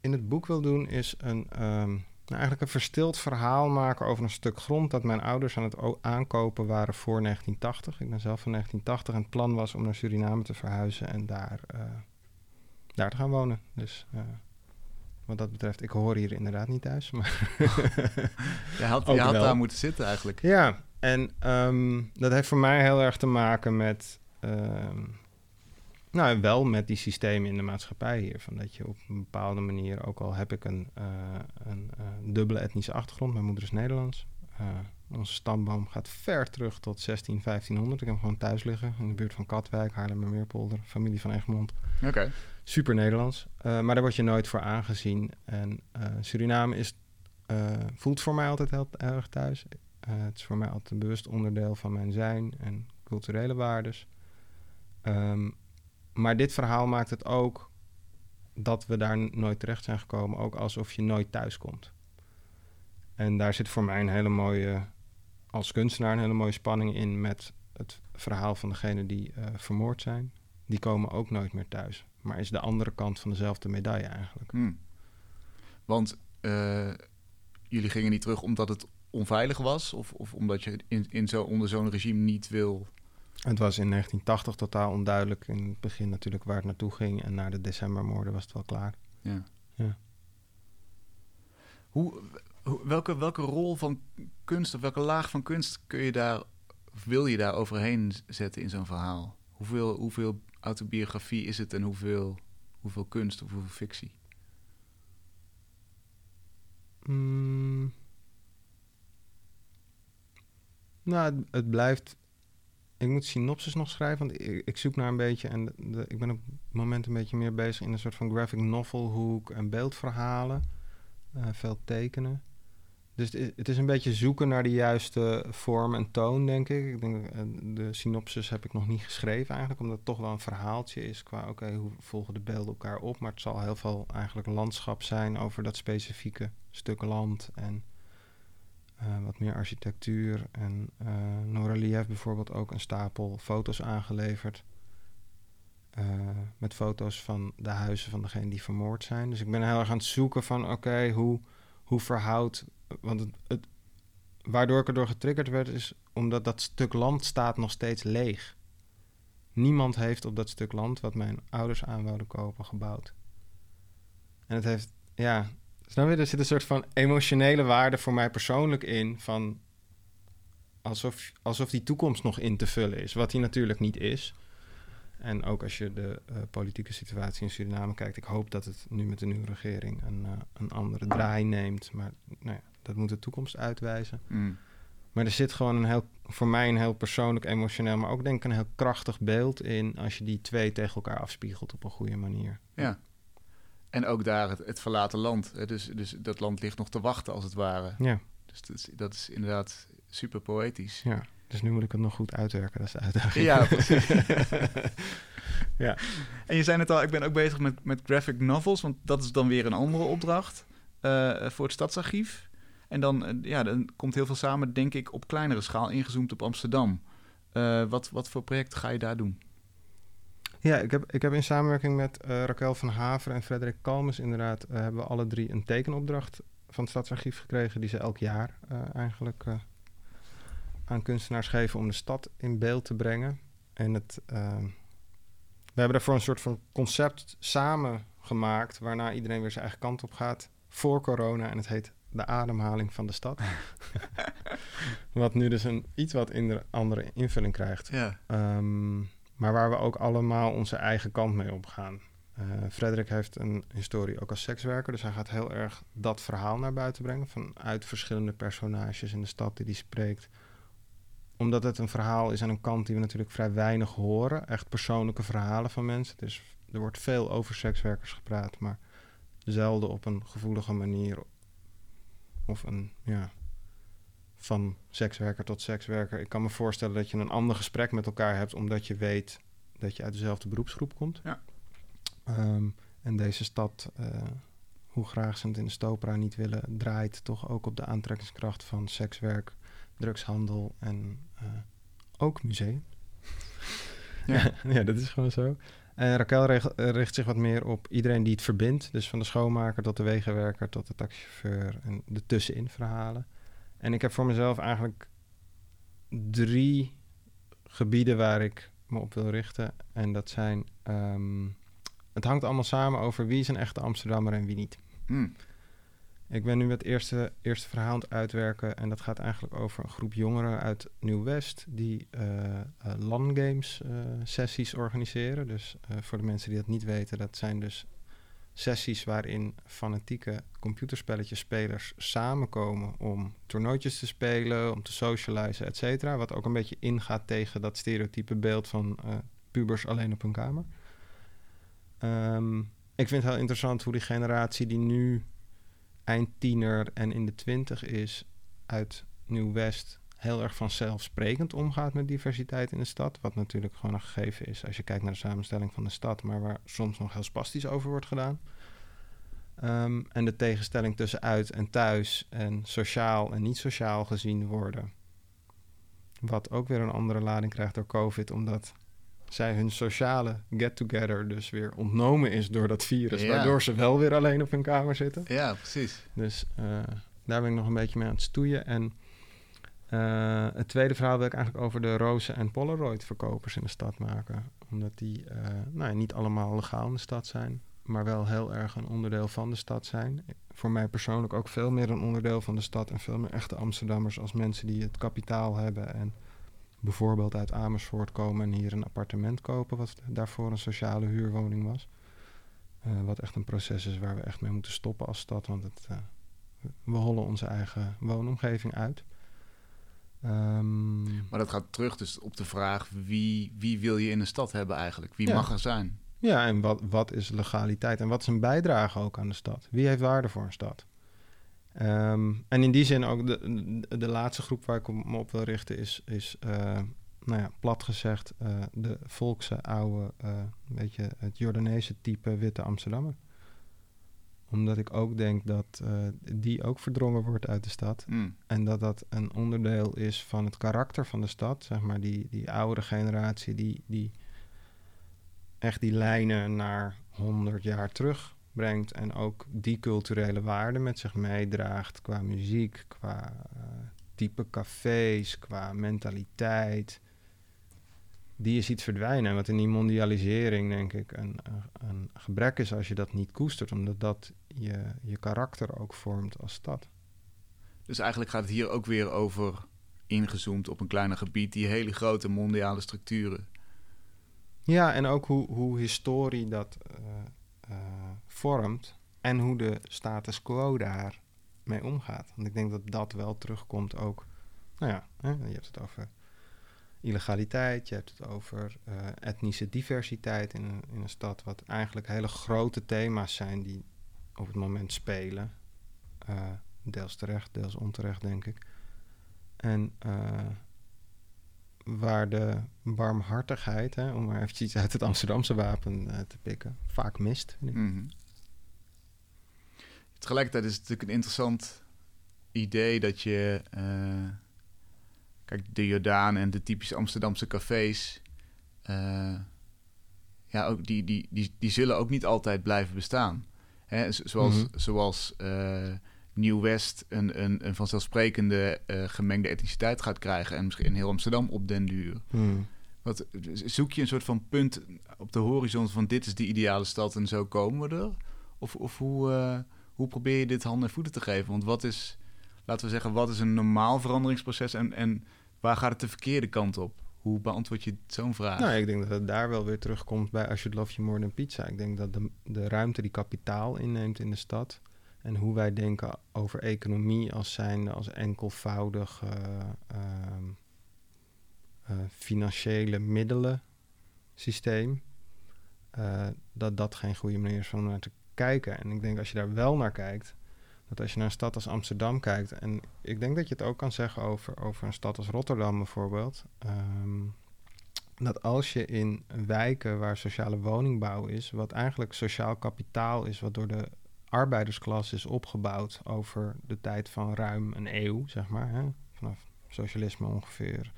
in het boek wil doen, is een, um, nou eigenlijk een verstild verhaal maken over een stuk grond dat mijn ouders aan het aankopen waren voor 1980. Ik ben zelf van 1980 en het plan was om naar Suriname te verhuizen en daar, uh, daar te gaan wonen. Dus uh, wat dat betreft, ik hoor hier inderdaad niet thuis. Maar je had, je had daar moeten zitten eigenlijk. Ja, en um, dat heeft voor mij heel erg te maken met... Um, nou, wel met die systemen in de maatschappij hier. Van dat je op een bepaalde manier, ook al heb ik een, uh, een uh, dubbele etnische achtergrond, mijn moeder is Nederlands. Uh, onze stamboom gaat ver terug tot 16, 1500. Ik heb hem gewoon thuis liggen in de buurt van Katwijk, Haarlemmermeerpolder, familie van Egmond. Oké. Super Nederlands. maar daar word je nooit voor aangezien. En Suriname is, voelt voor mij altijd heel, erg thuis. het is voor mij altijd een bewust onderdeel van mijn zijn en culturele waardes. Um, maar dit verhaal maakt het ook dat we daar nooit terecht zijn gekomen, ook alsof je nooit thuis komt. En daar zit voor mij een hele mooie, als kunstenaar, een hele mooie spanning in met het verhaal van degene die uh, vermoord zijn. Die komen ook nooit meer thuis. Maar is de andere kant van dezelfde medaille eigenlijk. Hmm. Want uh, jullie gingen niet terug omdat het onveilig was? Of, of omdat je in, in zo, onder zo'n regime niet wil het was in 1980 totaal onduidelijk. In het begin natuurlijk waar het naartoe ging. En na de decembermoorden was het wel klaar. Ja. ja. Hoe, welke, welke rol van kunst of welke laag van kunst kun je daar, wil je daar overheen zetten in zo'n verhaal? Hoeveel, hoeveel autobiografie is het en hoeveel, hoeveel kunst of hoeveel fictie? Mm. Nou, het, het, blijft ik moet synopsis nog schrijven, want ik, zoek naar een beetje... en ik ben op het moment een beetje meer bezig in een soort van graphic novel hoek... en beeldverhalen, uh, veel tekenen. Dus het, is een beetje zoeken naar de juiste vorm en toon, denk ik. Ik denk, uh, de synopsis heb ik nog niet geschreven eigenlijk... omdat het toch wel een verhaaltje is qua... oké, hoe volgen de beelden elkaar op? Maar het zal heel veel eigenlijk landschap zijn over dat specifieke stuk land... en uh, wat meer architectuur. En uh, Noralie heeft bijvoorbeeld ook een stapel foto's aangeleverd. Uh, met foto's van de huizen van degene die vermoord zijn. Dus ik ben heel erg aan het zoeken van oké, hoe, hoe verhoudt. Want het, waardoor ik erdoor getriggerd werd, is omdat dat stuk land staat nog steeds leeg. Niemand heeft op dat stuk land wat mijn ouders aan wouden kopen gebouwd. En het heeft, ja, Snap je? Er zit een soort van emotionele waarde voor mij persoonlijk in. Van alsof, alsof die toekomst nog in te vullen is. Wat die natuurlijk niet is. En ook als je de uh, politieke situatie in Suriname kijkt. Ik hoop dat het nu met de nieuwe regering een, uh, een andere draai neemt. Maar nou ja, dat moet de toekomst uitwijzen. Mm. Maar er zit gewoon een heel, voor mij een heel persoonlijk, emotioneel, maar ook denk ik een heel krachtig beeld in als je die twee tegen elkaar afspiegelt op een goede manier. Ja. En ook daar het, het verlaten land. Dus, dus dat land ligt nog te wachten, als het ware. Ja. Dus dat is, dat is inderdaad super poëtisch. Ja, dus nu moet ik het nog goed uitwerken, dat is de uitdaging. Ja, precies. ja. En je zei het al, ik ben ook bezig met, met graphic novels, want dat is dan weer een andere opdracht uh, voor het Stadsarchief. En dan, uh, ja, dan komt heel veel samen, denk ik, op kleinere schaal, ingezoomd op Amsterdam. Uh, wat, wat voor projecten ga je daar doen? Ja, ik heb, ik heb in samenwerking met uh, Raquel van Haver en Frederik Kalmes inderdaad... Uh, hebben we alle drie een tekenopdracht van het Stadsarchief gekregen... die ze elk jaar uh, eigenlijk aan kunstenaars geven om de stad in beeld te brengen. En het, we hebben daarvoor een soort van concept samen gemaakt... waarna iedereen weer zijn eigen kant op gaat voor corona. En het heet de ademhaling van de stad. wat nu dus een iets wat andere invulling krijgt. Ja. Um, maar waar we ook allemaal onze eigen kant mee opgaan. Uh, Frederik heeft een historie ook als sekswerker, dus hij gaat heel erg dat verhaal naar buiten brengen vanuit verschillende personages in de stad die hij spreekt. Omdat het een verhaal is aan een kant die we natuurlijk vrij weinig horen, echt persoonlijke verhalen van mensen. Dus er wordt veel over sekswerkers gepraat, maar zelden op een gevoelige manier of een ja, van sekswerker tot sekswerker. Ik kan me voorstellen dat je een ander gesprek met elkaar hebt, omdat je weet dat je uit dezelfde beroepsgroep komt. Ja. Um, en deze stad, uh, hoe graag ze het in de Stopra niet willen, draait toch ook op de aantrekkingskracht van sekswerk, drugshandel en uh, ook museum. Ja. ja, dat is gewoon zo. En Raquel richt zich wat meer op iedereen die het verbindt. Dus van de schoonmaker tot de wegenwerker tot de taxichauffeur en de tussenin verhalen. En ik heb voor mezelf eigenlijk drie gebieden waar ik me op wil richten. En dat zijn. Ehm, het hangt allemaal samen over wie is een echte Amsterdammer en wie niet. Hmm. Ik ben nu het eerste, eerste verhaal aan het uitwerken. En dat gaat eigenlijk over een groep jongeren uit Nieuw-West. die uh, uh, LAN-games uh, sessies organiseren. Dus voor de mensen die dat niet weten, dat zijn dus sessies waarin fanatieke computerspelletjespelers samenkomen om toernooitjes te spelen, om te socializen, et cetera. Wat ook een beetje ingaat tegen dat stereotype beeld van uh, pubers alleen op hun kamer. Um, ik vind het heel interessant hoe die generatie die nu eind tiener en in de twintig is uit Nieuw-West heel erg vanzelfsprekend omgaat met diversiteit in de stad. Wat natuurlijk gewoon een gegeven is als je kijkt naar de samenstelling van de stad, maar waar soms nog heel spastisch over wordt gedaan. Um, en de tegenstelling tussen uit en thuis en sociaal en niet sociaal gezien worden. Wat ook weer een andere lading krijgt door COVID, omdat zij hun sociale get-together dus weer ontnomen is door dat virus, waardoor ze wel weer alleen op hun kamer zitten. Ja, precies. Dus uh, daar ben ik nog een beetje mee aan het stoeien. En uh, het tweede verhaal wil ik eigenlijk over de rozen en Polaroid verkopers in de stad maken. Omdat die uh, nou, niet allemaal legaal in de stad zijn, maar wel heel erg een onderdeel van de stad zijn. Voor mij persoonlijk ook veel meer een onderdeel van de stad en veel meer echte Amsterdammers als mensen die het kapitaal hebben en bijvoorbeeld uit Amersfoort komen en hier een appartement kopen, wat daarvoor een sociale huurwoning was. Uh, wat echt een proces is waar we echt mee moeten stoppen als stad, want het, we hollen onze eigen woonomgeving uit. Um, maar dat gaat terug dus op de vraag wie, wie wil je in een stad hebben eigenlijk? Wie mag er zijn? Ja, en wat, wat is legaliteit en wat is een bijdrage ook aan de stad? Wie heeft waarde voor een stad? Um, en in die zin ook de, de, laatste groep waar ik me op wil richten is, is uh, nou ja, plat gezegd, uh, de volkse oude, uh, beetje het Jordaanese type witte Amsterdammer omdat ik ook denk dat uh, die ook verdrongen wordt uit de stad. Mm. En dat dat een onderdeel is van het karakter van de stad. Zeg maar die, die oudere generatie die, die echt die lijnen naar 100 jaar terug brengt. En ook die culturele waarden met zich meedraagt. Qua muziek, qua uh, type cafés, qua mentaliteit die je ziet verdwijnen. Wat in die mondialisering, denk ik, een, een gebrek is als je dat niet koestert, omdat dat je, je karakter ook vormt als stad. Dus eigenlijk gaat het hier ook weer over ingezoomd op een kleiner gebied, die hele grote mondiale structuren. Ja, en ook hoe, hoe historie dat uh, uh, vormt en hoe de status quo daar mee omgaat. Want ik denk dat dat wel terugkomt ook. Nou ja, hè, je hebt het over illegaliteit, je hebt het over uh, etnische diversiteit in een, in een stad, wat eigenlijk hele grote thema's zijn die op het moment spelen. Uh, deels terecht, deels onterecht, denk ik. En uh, waar de warmhartigheid, hè, om maar eventjes iets uit het Amsterdamse wapen uh, te pikken, vaak mist. Mm Tegelijkertijd is het natuurlijk een interessant idee dat je... Kijk, de Jordaan en de typische Amsterdamse cafés... Ja, ook die, die, die, die zullen ook niet altijd blijven bestaan. Hè, zoals mm zoals Nieuw-West een, een, een vanzelfsprekende uh, gemengde etniciteit gaat krijgen. En misschien in heel Amsterdam op den duur. Hmm. Wat, zoek je een soort van punt op de horizon van dit is de ideale stad en zo komen we er? Of, of hoe, uh, hoe probeer je dit handen en voeten te geven? Want wat is, laten we zeggen, wat is een normaal veranderingsproces en, en waar gaat het de verkeerde kant op? Hoe beantwoord je zo'n vraag? Nou, ik denk dat het daar wel weer terugkomt bij Als je love you more than pizza. Ik denk dat de, de ruimte die kapitaal inneemt in de stad en hoe wij denken over economie als zijnde als enkelvoudig uh, uh, financiële middelen systeem. Uh, dat dat geen goede manier is om naar te kijken. En ik denk als je daar wel naar kijkt, dat als je naar een stad als Amsterdam kijkt, en ik denk dat je het ook kan zeggen over, over een stad als Rotterdam bijvoorbeeld. Um, dat als je in wijken waar sociale woningbouw is, wat eigenlijk sociaal kapitaal is, wat door de arbeidersklasse is opgebouwd over de tijd van ruim een eeuw, zeg maar. Hè? Vanaf socialisme ongeveer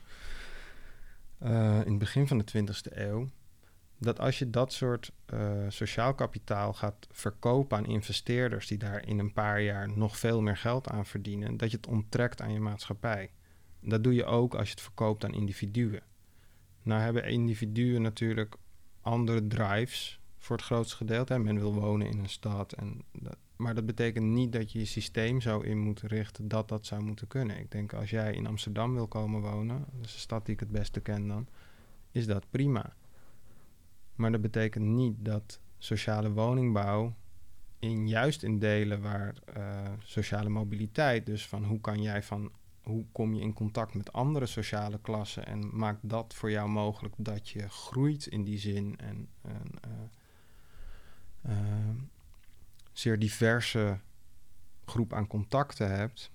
uh, in het begin van de 20e eeuw. Dat als je dat soort uh, sociaal kapitaal gaat verkopen aan investeerders die daar in een paar jaar nog veel meer geld aan verdienen, dat je het onttrekt aan je maatschappij. Dat doe je ook als je het verkoopt aan individuen. Nou hebben individuen natuurlijk andere drives voor het grootste gedeelte. Men wil wonen in een stad. En maar dat betekent niet dat je je systeem zo in moet richten dat dat zou moeten kunnen. Ik denk als jij in Amsterdam wil komen wonen, dat is de stad die ik het beste ken dan, is dat prima. Maar dat betekent niet dat sociale woningbouw in juist in delen waar uh, sociale mobiliteit, dus van hoe kan jij van hoe kom je in contact met andere sociale klassen en maakt dat voor jou mogelijk dat je groeit in die zin en, en uh, uh, zeer diverse groep aan contacten hebt,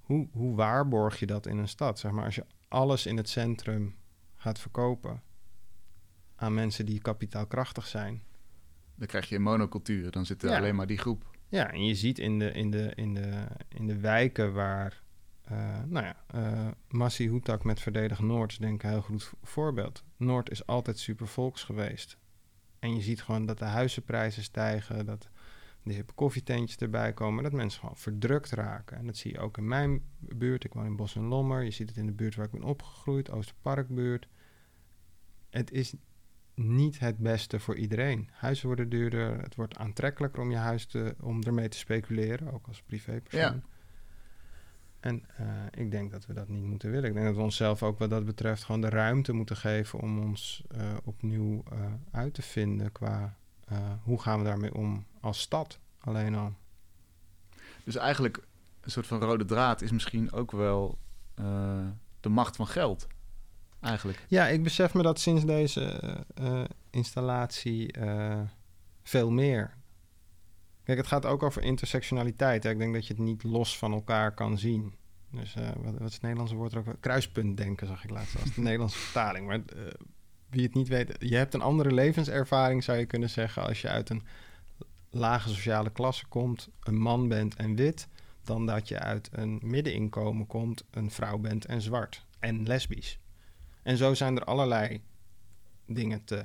hoe, hoe waarborg je dat in een stad? Zeg maar, als je alles in het centrum gaat verkopen aan mensen die kapitaalkrachtig zijn. Dan krijg je monocultuur, dan zit er alleen maar die groep. Ja, en je ziet in de, in de, in de, in de wijken waar, uh, nou ja, uh, Massi Hoetak met Verdedig Noord is denk ik een heel goed voorbeeld. Noord is altijd super volks geweest. En je ziet gewoon dat de huizenprijzen stijgen, dat de hippe koffietentjes erbij komen, dat mensen gewoon verdrukt raken. En dat zie je ook in mijn buurt. Ik woon in Bos en Lommer. Je ziet het in de buurt waar ik ben opgegroeid, Oosterparkbuurt. Het is niet het beste voor iedereen. Huizen worden duurder, het wordt aantrekkelijker om je huis te, om ermee te speculeren, ook als privépersoon. Ja. En uh, ik denk dat we dat niet moeten willen. Ik denk dat we onszelf ook wat dat betreft gewoon de ruimte moeten geven om ons uh, opnieuw uh, uit te vinden qua hoe gaan we daarmee om als stad alleen al. Dus eigenlijk een soort van rode draad is misschien ook wel de macht van geld. Eigenlijk. Ja, ik besef me dat sinds deze installatie veel meer. Kijk, het gaat ook over intersectionaliteit. Hè. Ik denk dat je het niet los van elkaar kan zien. Dus uh, wat, wat, is het Nederlandse woord er ook? Kruispunt denken, zag ik laatst als de Nederlandse vertaling. Maar wie het niet weet, je hebt een andere levenservaring, zou je kunnen zeggen, als je uit een lage sociale klasse komt, een man bent en wit, dan dat je uit een middeninkomen komt, een vrouw bent en zwart en lesbisch. En zo zijn er allerlei dingen te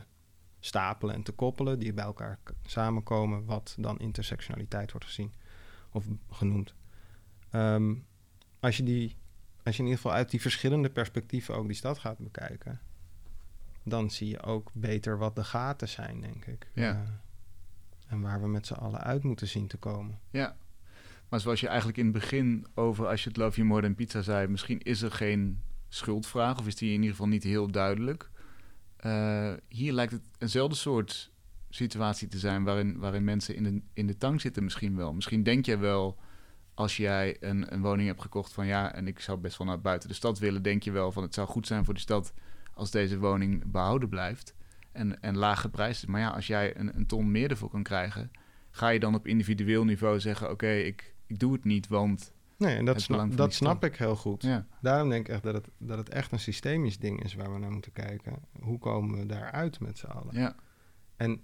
stapelen en te koppelen, die bij elkaar samenkomen, wat dan intersectionaliteit wordt gezien of genoemd. Ehm, als, je die, als je in ieder geval uit die verschillende perspectieven ook die stad gaat bekijken, dan zie je ook beter wat de gaten zijn, denk ik. Ja. Uh, en waar we met z'n allen uit moeten zien te komen. Ja, maar zoals je eigenlijk in het begin over, als je het Love You More Than Pizza zei, misschien is er geen schuldvraag, of is die in ieder geval niet heel duidelijk. Uh, hier lijkt het eenzelfde soort situatie te zijn waarin, waarin mensen in de, in de tang zitten misschien wel. Misschien denk je wel, als jij een, een woning hebt gekocht van ja, en ik zou best wel naar buiten de stad willen, denk je wel van het zou goed zijn voor de stad als deze woning behouden blijft en, en lage prijzen. Maar ja, als jij een, een ton meer ervoor kan krijgen, ga je dan op individueel niveau zeggen, oké, ik, ik doe het niet, want Nee, en dat, snap, dat snap ik heel goed. Ja. Daarom denk ik echt dat het, dat het echt een systemisch ding is waar we naar moeten kijken. Hoe komen we daaruit met z'n allen? Ja. En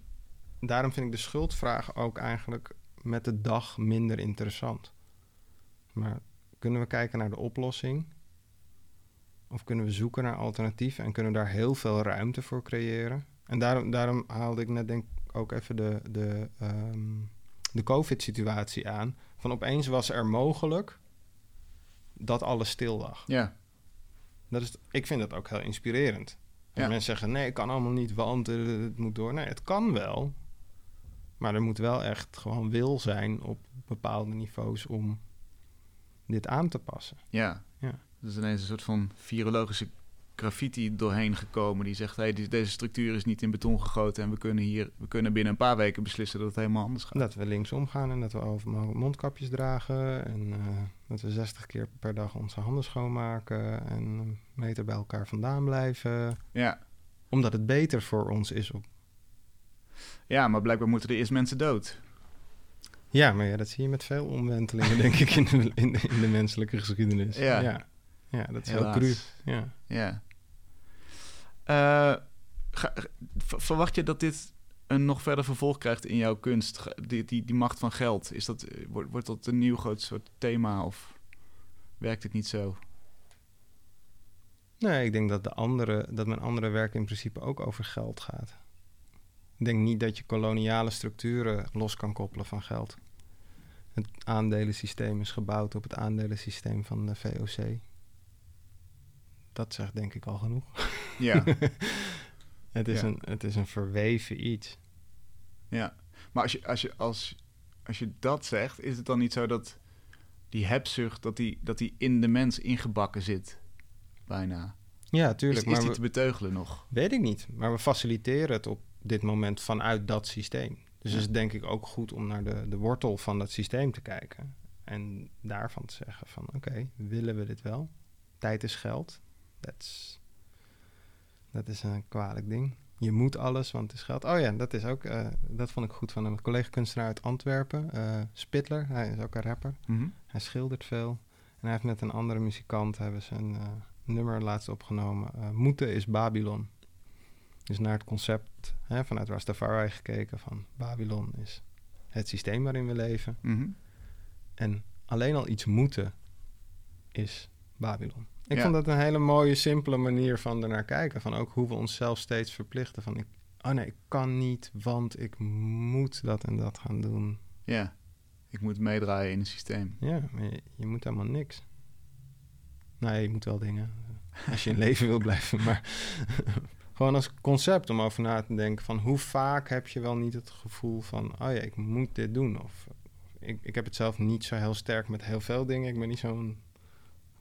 daarom vind ik de schuldvraag ook eigenlijk met de dag minder interessant. Maar kunnen we kijken naar de oplossing? Of kunnen we zoeken naar alternatieven en kunnen we daar heel veel ruimte voor creëren? En daarom, daarom haalde ik net denk ook even de, de, ehm, de COVID-situatie aan. Van opeens was er mogelijk dat alles stil lag. Ja. Dat is, ik vind dat ook heel inspirerend. Ja. Mensen zeggen, nee, ik kan allemaal niet, want het moet door. Nee, het kan wel. Maar er moet wel echt gewoon wil zijn op bepaalde niveaus om dit aan te passen. Ja. ja. Dus ineens een soort van virologische graffiti doorheen gekomen die zegt: hey, deze structuur is niet in beton gegoten en we kunnen hier we kunnen binnen een paar weken beslissen dat het helemaal anders gaat. Dat we linksom gaan en dat we over mondkapjes dragen en uh, dat we 60 keer per dag onze handen schoonmaken en een meter bij elkaar vandaan blijven. Ja. Omdat het beter voor ons is. Op... Ja, maar blijkbaar moeten er eerst mensen dood. Ja, maar ja, dat zie je met veel omwentelingen, denk ik, in de, in, de, menselijke geschiedenis. Ja. ja. ja dat is heel cru. Ja. ja. Uh, verwacht je dat dit een nog verder vervolg krijgt in jouw kunst? Die, die, die macht van geld, is dat, eh, wordt, wordt dat een nieuw groot soort thema of werkt het niet zo? Nee, ik denk dat, de andere, dat mijn andere werk in principe ook over geld gaat. Ik denk niet dat je koloniale structuren los kan koppelen van geld. Het aandelensysteem is gebouwd op het aandelensysteem van de VOC. Dat zegt denk ik al genoeg. Ja. het, is Een, het is een verweven iets. Ja, maar als je, als, je, als, als je dat zegt, is het dan niet zo dat die hebzucht, dat die, dat die in de mens ingebakken zit? Bijna. Ja, tuurlijk. Is, is die te beteugelen nog? Weet ik niet. Maar we faciliteren het op dit moment vanuit dat systeem. Dus het is denk ik ook goed om naar de, de wortel van dat systeem te kijken. En daarvan te zeggen van oké, willen we dit wel? Tijd is geld. That's, dat is een kwalijk ding. Je moet alles, want het is geld. Oh ja, dat is ook, uh, dat vond ik goed van een collega-kunstenaar uit Antwerpen, uh, Spittler. Hij is ook een rapper. Mhm. Hij schildert veel. En hij heeft met een andere muzikant hebben ze een uh, nummer laatst opgenomen. Moeten is Babylon. Dus naar het concept hè, vanuit Rastafari gekeken van Babylon is het systeem waarin we leven. Mhm. En alleen al iets moeten is Babylon. Ik vond dat een hele mooie, simpele manier van ernaar kijken. Van ook hoe we onszelf steeds verplichten. Van, ik, oh nee, ik kan niet, want ik moet dat en dat gaan doen. Ja, ik moet meedraaien in het systeem. Ja, maar je, moet helemaal niks. Nou, je moet wel dingen. Als je in leven wil blijven, maar gewoon als concept om over na te denken van hoe vaak heb je wel niet het gevoel van, oh ja, ik moet dit doen. Of ik, ik heb het zelf niet zo heel sterk met heel veel dingen. Ik ben niet zo'n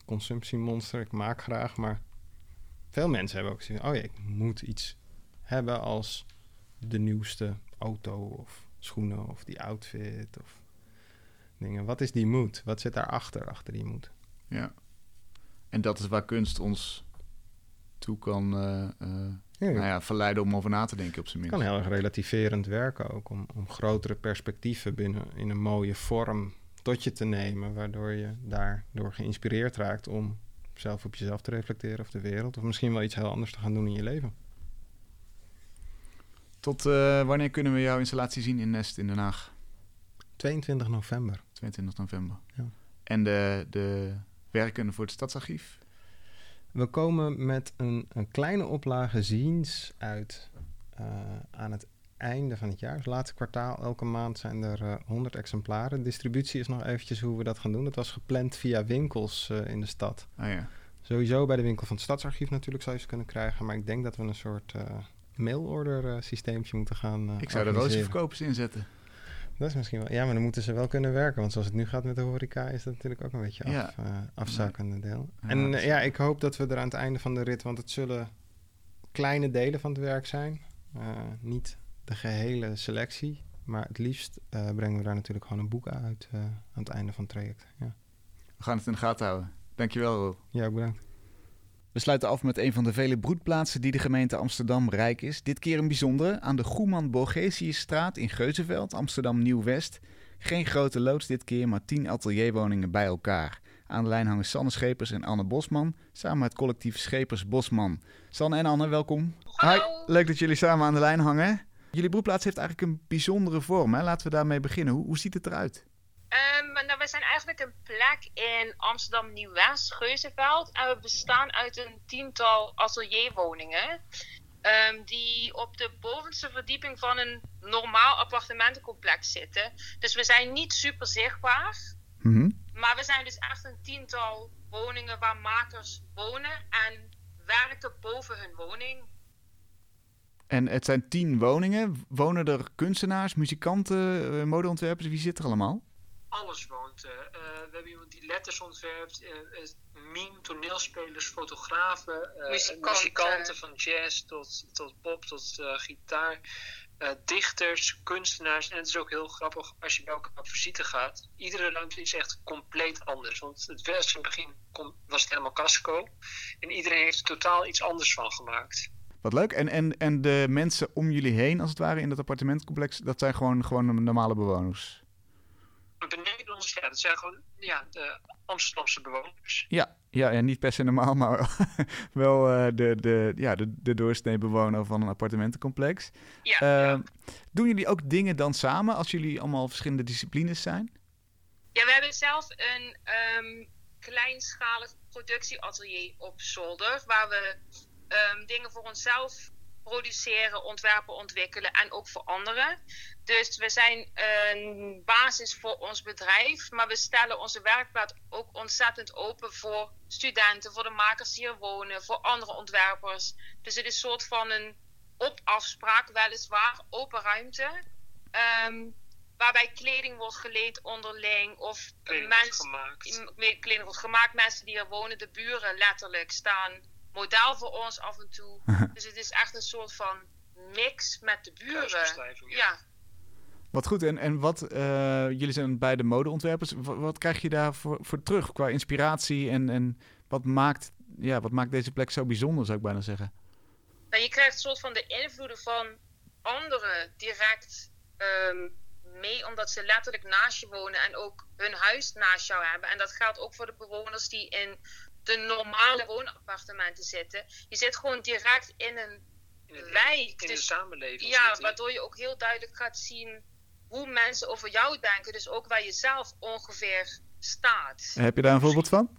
consumptiemonster. Ik maak graag, maar veel mensen hebben ook gezien, oh ja, ik moet iets hebben als de nieuwste auto of schoenen of die outfit of dingen. Wat is die moed? Wat zit daarachter, achter die moed? Ja. En dat is waar kunst ons toe kan uh, uh, nou ja, verleiden om over na te denken op zijn minst. kan heel erg relativerend werken ook, om, om grotere perspectieven binnen in een mooie vorm tot je te nemen, waardoor je daardoor geïnspireerd raakt om zelf op jezelf te reflecteren of de wereld, of misschien wel iets heel anders te gaan doen in je leven. Tot uh, wanneer kunnen we jouw installatie zien in Nest in Den Haag? 22 november. 22 november. Ja. En de, de werken voor het Stadsarchief? We komen met een, een kleine oplage ziens uit uh, aan het einde van het jaar, dus laatste kwartaal, elke maand zijn er uh, eh, 100 exemplaren. Distributie is nog eventjes hoe we dat gaan doen. Dat was gepland via winkels uh, in de stad. Oh ja. Sowieso bij de winkel van het Stadsarchief natuurlijk zou je ze kunnen krijgen. Maar ik denk dat we een soort uh, mailorder systeempje moeten gaan Ik zou er roosjeverkopers in zetten. Dat is misschien wel... Ja, maar dan moeten ze wel kunnen werken. Want zoals het nu gaat met de horeca... is dat natuurlijk ook een beetje af, ja. afzakkende deel. en ja, ik hoop dat we er aan het einde van de rit... want het zullen kleine delen van het werk zijn. niet de gehele selectie. Maar het liefst uh, brengen we daar natuurlijk gewoon een boek uit uh, aan het einde van het traject. Ja. We gaan het in de gaten houden. Dankjewel, Roel. Ja, bedankt. We sluiten af met een van de vele broedplaatsen die de gemeente Amsterdam rijk is. Dit keer een bijzondere aan de Goeman Borgesiusstraat in Geuzenveld, Amsterdam Nieuw-West. Geen grote loods dit keer, maar tien atelierwoningen bij elkaar. Aan de lijn hangen Sanne Schepers en Anne Bosman, samen met collectief Schepers Bosman. Sanne en Anne, welkom. Hallo. Hi, leuk dat jullie samen aan de lijn hangen. Jullie broedplaats heeft eigenlijk een bijzondere vorm. Hè? Laten we daarmee beginnen. Hoe, hoe ziet het eruit? Um, nou, we zijn eigenlijk een plek in Amsterdam Nieuw-West, Geuzenveld. En we bestaan uit een tiental atelierwoningen. Um, die op de bovenste verdieping van een normaal appartementencomplex zitten. Dus we zijn niet super zichtbaar. Mm Maar we zijn dus echt een tiental woningen waar makers wonen en werken boven hun woning. En het zijn tien woningen. Wonen er kunstenaars, muzikanten, uh, modeontwerpers? Wie zit er allemaal? Alles woont. Uh, we hebben iemand die letters ontwerpt, uh, meme, toneelspelers, fotografen, muzikanten. muzikanten. van jazz tot, tot pop, tot gitaar. dichters, kunstenaars. En het is ook heel grappig als je bij elkaar op visite gaat. Iedere ruimte is echt compleet anders. Want het was in het begin was het helemaal casco. En iedereen heeft er totaal iets anders van gemaakt. Wat leuk. En, en, en de mensen om jullie heen, als het ware, in dat appartementcomplex, dat zijn gewoon, gewoon normale bewoners? Beneden ons, ja, dat zijn gewoon ja, de Amsterdamse bewoners. Ja, ja, ja niet per se normaal, maar wel uh, de, de, ja, de, de doorsnee bewoner van een appartementencomplex. Ja, uh, ja, Doen jullie ook dingen dan samen als jullie allemaal verschillende disciplines zijn? Ja, we hebben zelf een um, kleinschalig productieatelier op zolder, waar we um, dingen voor onszelf produceren, ontwerpen, ontwikkelen en ook voor anderen. Dus we zijn een basis voor ons bedrijf, maar we stellen onze werkplaats ook ontzettend open voor studenten, voor de makers die hier wonen, voor andere ontwerpers. Dus het is een soort van een op afspraak, weliswaar, open ruimte. Um, waarbij kleding wordt geleend onderling of mensen, kleding wordt gemaakt, mensen die hier wonen, de buren letterlijk staan modaal voor ons af en toe. dus het is echt een soort van mix met de buren. Ja. Wat goed. En, en wat, uh, jullie zijn beide modeontwerpers. Wat, wat krijg je daar voor, voor terug qua inspiratie? En, en wat, maakt, ja, wat maakt deze plek zo bijzonder, zou ik bijna zeggen? Nou, je krijgt een soort van de invloeden van anderen direct um, mee, omdat ze letterlijk naast je wonen en ook hun huis naast jou hebben. En dat geldt ook voor de bewoners die in de normale woonappartementen zitten. Je zit gewoon direct in een in wijk. In dus, de samenleving. Ja, waardoor je ook heel duidelijk gaat zien hoe mensen over jou denken. Dus ook waar je zelf ongeveer staat. Heb je daar een voorbeeld van?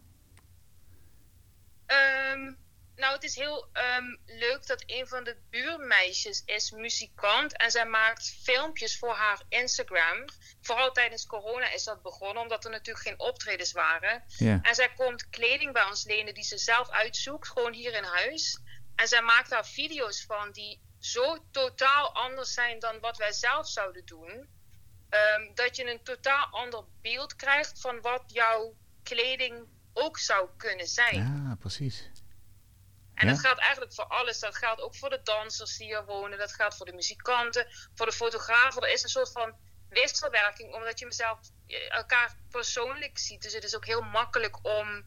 Um, nou, het is heel um, leuk dat een van de buurmeisjes is muzikant en zij maakt filmpjes voor haar Instagram. Vooral tijdens corona is dat begonnen, omdat er natuurlijk geen optredens waren. Yeah. En zij komt kleding bij ons lenen die ze zelf uitzoekt, gewoon hier in huis. En zij maakt daar video's van die zo totaal anders zijn dan wat wij zelf zouden doen. Um, dat je een totaal ander beeld krijgt van wat jouw kleding ook zou kunnen zijn. Ja, precies. En ja? dat geldt eigenlijk voor alles. Dat geldt ook voor de dansers die hier wonen. Dat geldt voor de muzikanten, voor de fotografen. Er is een soort van wisselwerking, omdat je mezelf elkaar persoonlijk ziet. Dus het is ook heel makkelijk om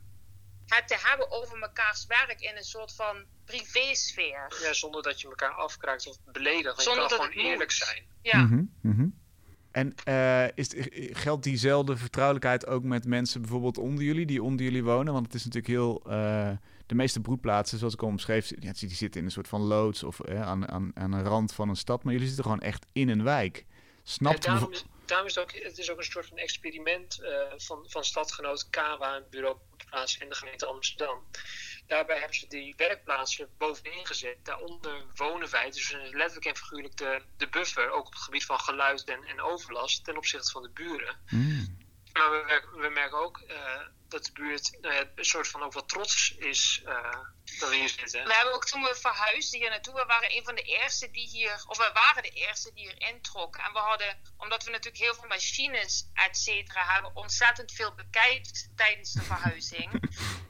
het te hebben over mekaars werk in een soort van privésfeer. Ja, zonder dat je elkaar afkraakt of beledigt. Zonder je kan gewoon eerlijk zijn. Ja. Mm -hmm, mm -hmm. En uh, is, geldt diezelfde vertrouwelijkheid ook met mensen bijvoorbeeld onder jullie, die onder jullie wonen? Want het is natuurlijk heel... Uh, de meeste broedplaatsen, zoals ik al omschreef, ja, die zitten in een soort van loods of uh, aan, aan, aan een rand van een stad. Maar jullie zitten gewoon echt in een wijk. Snapt ja, daarom, is, daarom is het, ook, het is ook een soort van experiment van, van stadgenoot Kawa, een bureau plaats in de gemeente Amsterdam. Daarbij hebben ze die werkplaatsen bovenin gezet. Daaronder wonen wij, dus letterlijk en figuurlijk de, de buffer, ook op het gebied van geluid en, en overlast ten opzichte van de buren. Mm. Maar we, we, merken ook uh, dat de buurt nou ja, een soort van ook wat trots is uh, dat we hier zitten. We hebben ook toen we verhuisden hier naartoe, we waren een van de eerste die hier, of we waren de eerste die hier introkken. En we hadden, omdat we natuurlijk heel veel machines, et cetera, hebben, ontzettend veel bekijkt tijdens de verhuizing.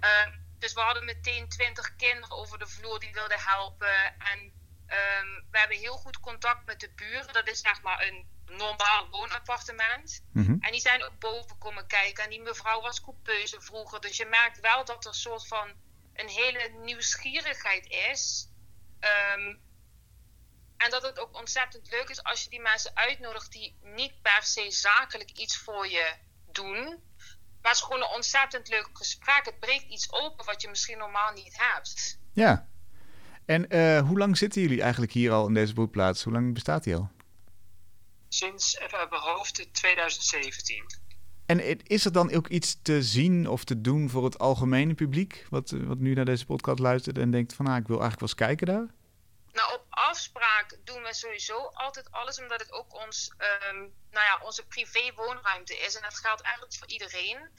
uh, dus we hadden meteen twintig kinderen over de vloer die wilden helpen. En um, we hebben heel goed contact met de buren. Dat is zeg maar een normaal woonappartement. Mm -hmm. En die zijn ook boven komen kijken. En die mevrouw was coupeuse vroeger. Dus je merkt wel dat er een soort van een hele nieuwsgierigheid is. Um, en dat het ook ontzettend leuk is als je die mensen uitnodigt die niet per se zakelijk iets voor je doen. Maar het is gewoon een ontzettend leuk gesprek. Het breekt iets open wat je misschien normaal niet hebt. Ja. En uh, hoe lang zitten jullie eigenlijk hier al in deze broedplaats? Hoe lang bestaat die al? Sinds, even uit mijn hoofd, 2017. En is er dan ook iets te zien of te doen voor het algemene publiek? Wat, wat nu naar deze podcast luistert en denkt van... ah, ik wil eigenlijk wel eens kijken daar? Nou, op afspraak doen we sowieso altijd alles, omdat het ook ons, um, nou ja, onze privé woonruimte is. En dat geldt eigenlijk voor iedereen.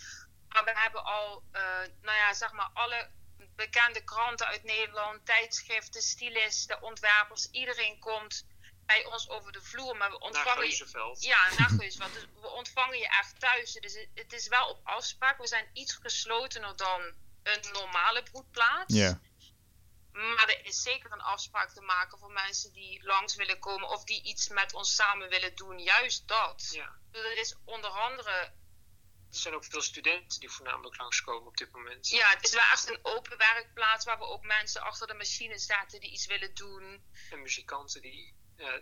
Maar we hebben al, uh, nou ja, zeg maar alle bekende kranten uit Nederland, tijdschriften, stylisten, ontwerpers. Iedereen komt bij ons over de vloer. Maar we ontvangen je, Ja, naar Geusveld. Dus we ontvangen je echt thuis. Dus het, is wel op afspraak. We zijn iets geslotener dan een normale broedplaats. Ja. Maar er is zeker een afspraak te maken voor mensen die langs willen komen of die iets met ons samen willen doen. Juist dat. Ja. Dus er is onder andere. Er zijn ook veel studenten die voornamelijk langskomen op dit moment. Ja, het is wel echt een open werkplaats waar we ook mensen achter de machine zetten die iets willen doen. En muzikanten die ja,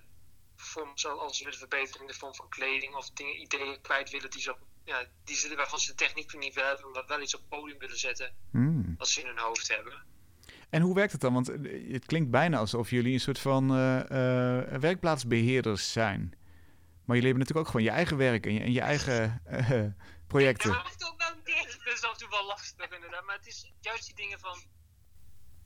vorm, als ze willen verbeteren in de vorm van kleding of dingen, ideeën kwijt willen die ze, ja, die ze waarvan ze de techniek niet wel hebben, maar wel iets op het podium willen zetten hmm. als ze in hun hoofd hebben. En hoe werkt het dan? Want eh, het klinkt bijna alsof jullie een soort van uh, uh, werkplaatsbeheerders zijn. Maar jullie hebben natuurlijk ook gewoon je eigen werk en je, en je eigen projecten. Ja, dat is ook wel is af en toe wel lastig inderdaad. Maar het is juist die dingen van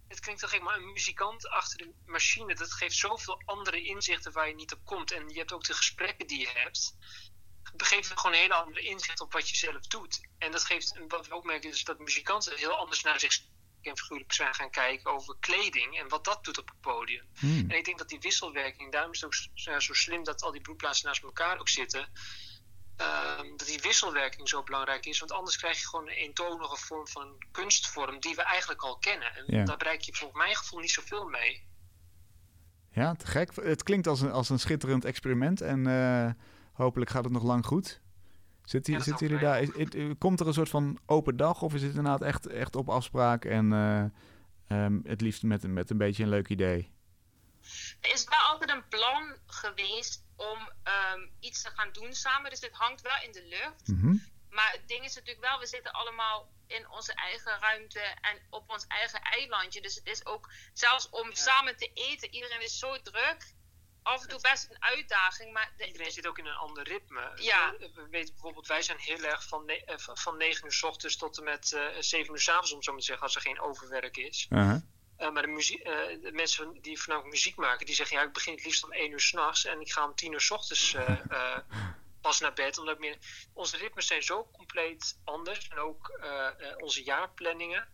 het klinkt toch gek, maar een muzikant achter de machine, dat geeft zoveel andere inzichten waar je niet op komt. En je hebt ook de gesprekken die je hebt. Geeft gewoon een hele andere inzicht op wat je zelf doet. En dat geeft, wat we ook merken, is dat muzikanten heel anders naar zich en figuurlijk zijn gaan kijken over kleding en wat dat doet op het podium. Hmm. En ik denk dat die wisselwerking, daarom is het ook zo slim dat al die broedplaatsen naast elkaar ook zitten. Ehm, dat die wisselwerking zo belangrijk is. Want anders krijg je gewoon een eentonige vorm van kunstvorm die we eigenlijk al kennen. En daar bereik je volgens mijn gevoel niet zoveel mee. Ja, te gek. Het klinkt als een, als een schitterend experiment en uh, hopelijk gaat het nog lang goed. Zit, ja, zitten jullie daar? komt er een soort van open dag of is het inderdaad echt, echt op afspraak en uh, um, het liefst met, met een beetje een leuk idee? Er is wel altijd een plan geweest om um, iets te gaan doen samen. Dus dit hangt wel in de lucht. Mm Maar het ding is natuurlijk wel, we zitten allemaal in onze eigen ruimte en op ons eigen eilandje. Dus het is ook, zelfs om samen te eten, iedereen is zo druk. Af en toe best een uitdaging, maar... iedereen zit ook in een ander ritme. Ja. We, weten bijvoorbeeld, wij zijn heel erg van, ne eh, van 9 uur s ochtends tot en met uh, eh, 7 uur s avonds, om zo maar te zeggen, als er geen overwerk is. Uh -huh. Uh, maar de, muziek, uh, de, mensen die voornamelijk muziek maken, die zeggen ja, ik begin het liefst om 1 uur s'nachts en ik ga om 10 uur s ochtends uh, pas naar bed. Omdat meer, onze ritmes zijn zo compleet anders en ook onze jaarplanningen.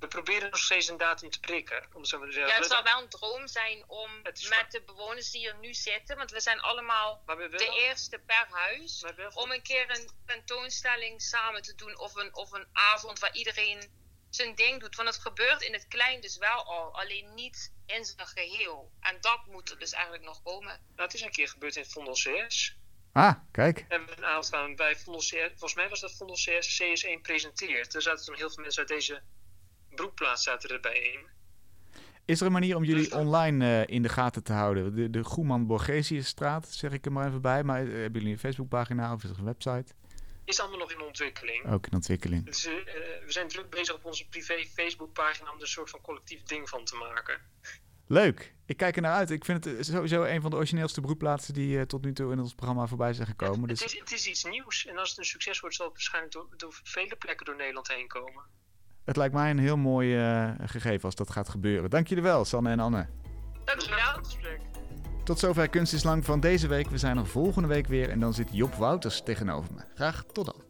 We proberen nog steeds een datum te prikken. Om zo maar te zeggen. Ja, het zou wel een droom zijn om met de bewoners die er nu zitten, want we zijn allemaal de eerste per huis, om een keer een tentoonstelling samen te doen of een, of een avond waar iedereen zijn ding doet. Want het gebeurt in het klein dus wel al, alleen niet in zijn geheel. En dat moet er dus eigenlijk nog komen. Nou, het is een keer gebeurd in Vondel CS. Ah, kijk. En we een aantal bij Vondel CS, volgens mij was dat Vondel CS CS1 presenteert. Er zaten toen heel veel mensen uit deze broekplaats zaten erbij in. Is er een manier om jullie dus online uh, in de gaten te houden? De, de Goeman Borgesiusstraat, zeg ik er maar even bij. Maar uh, hebben jullie een Facebookpagina of is er een website? is allemaal nog in ontwikkeling. Ook in ontwikkeling. Dus, uh, we zijn druk bezig op onze privé Facebookpagina om er een soort van collectief ding van te maken. Leuk. Ik kijk er naar uit. Ik vind het sowieso een van de origineelste broedplaatsen die uh, tot nu toe in ons programma voorbij zijn gekomen. het, dus... is, het, is, iets nieuws. En als het een succes wordt, zal het waarschijnlijk door, door vele plekken door Nederland heen komen. Het lijkt mij een heel mooi uh, gegeven als dat gaat gebeuren. Dank jullie wel, Sanne en Anne. Dank je wel. Tot zover Kunst is Lang van deze week. We zijn er volgende week weer en dan zit Job Wouters tegenover me. Graag tot dan.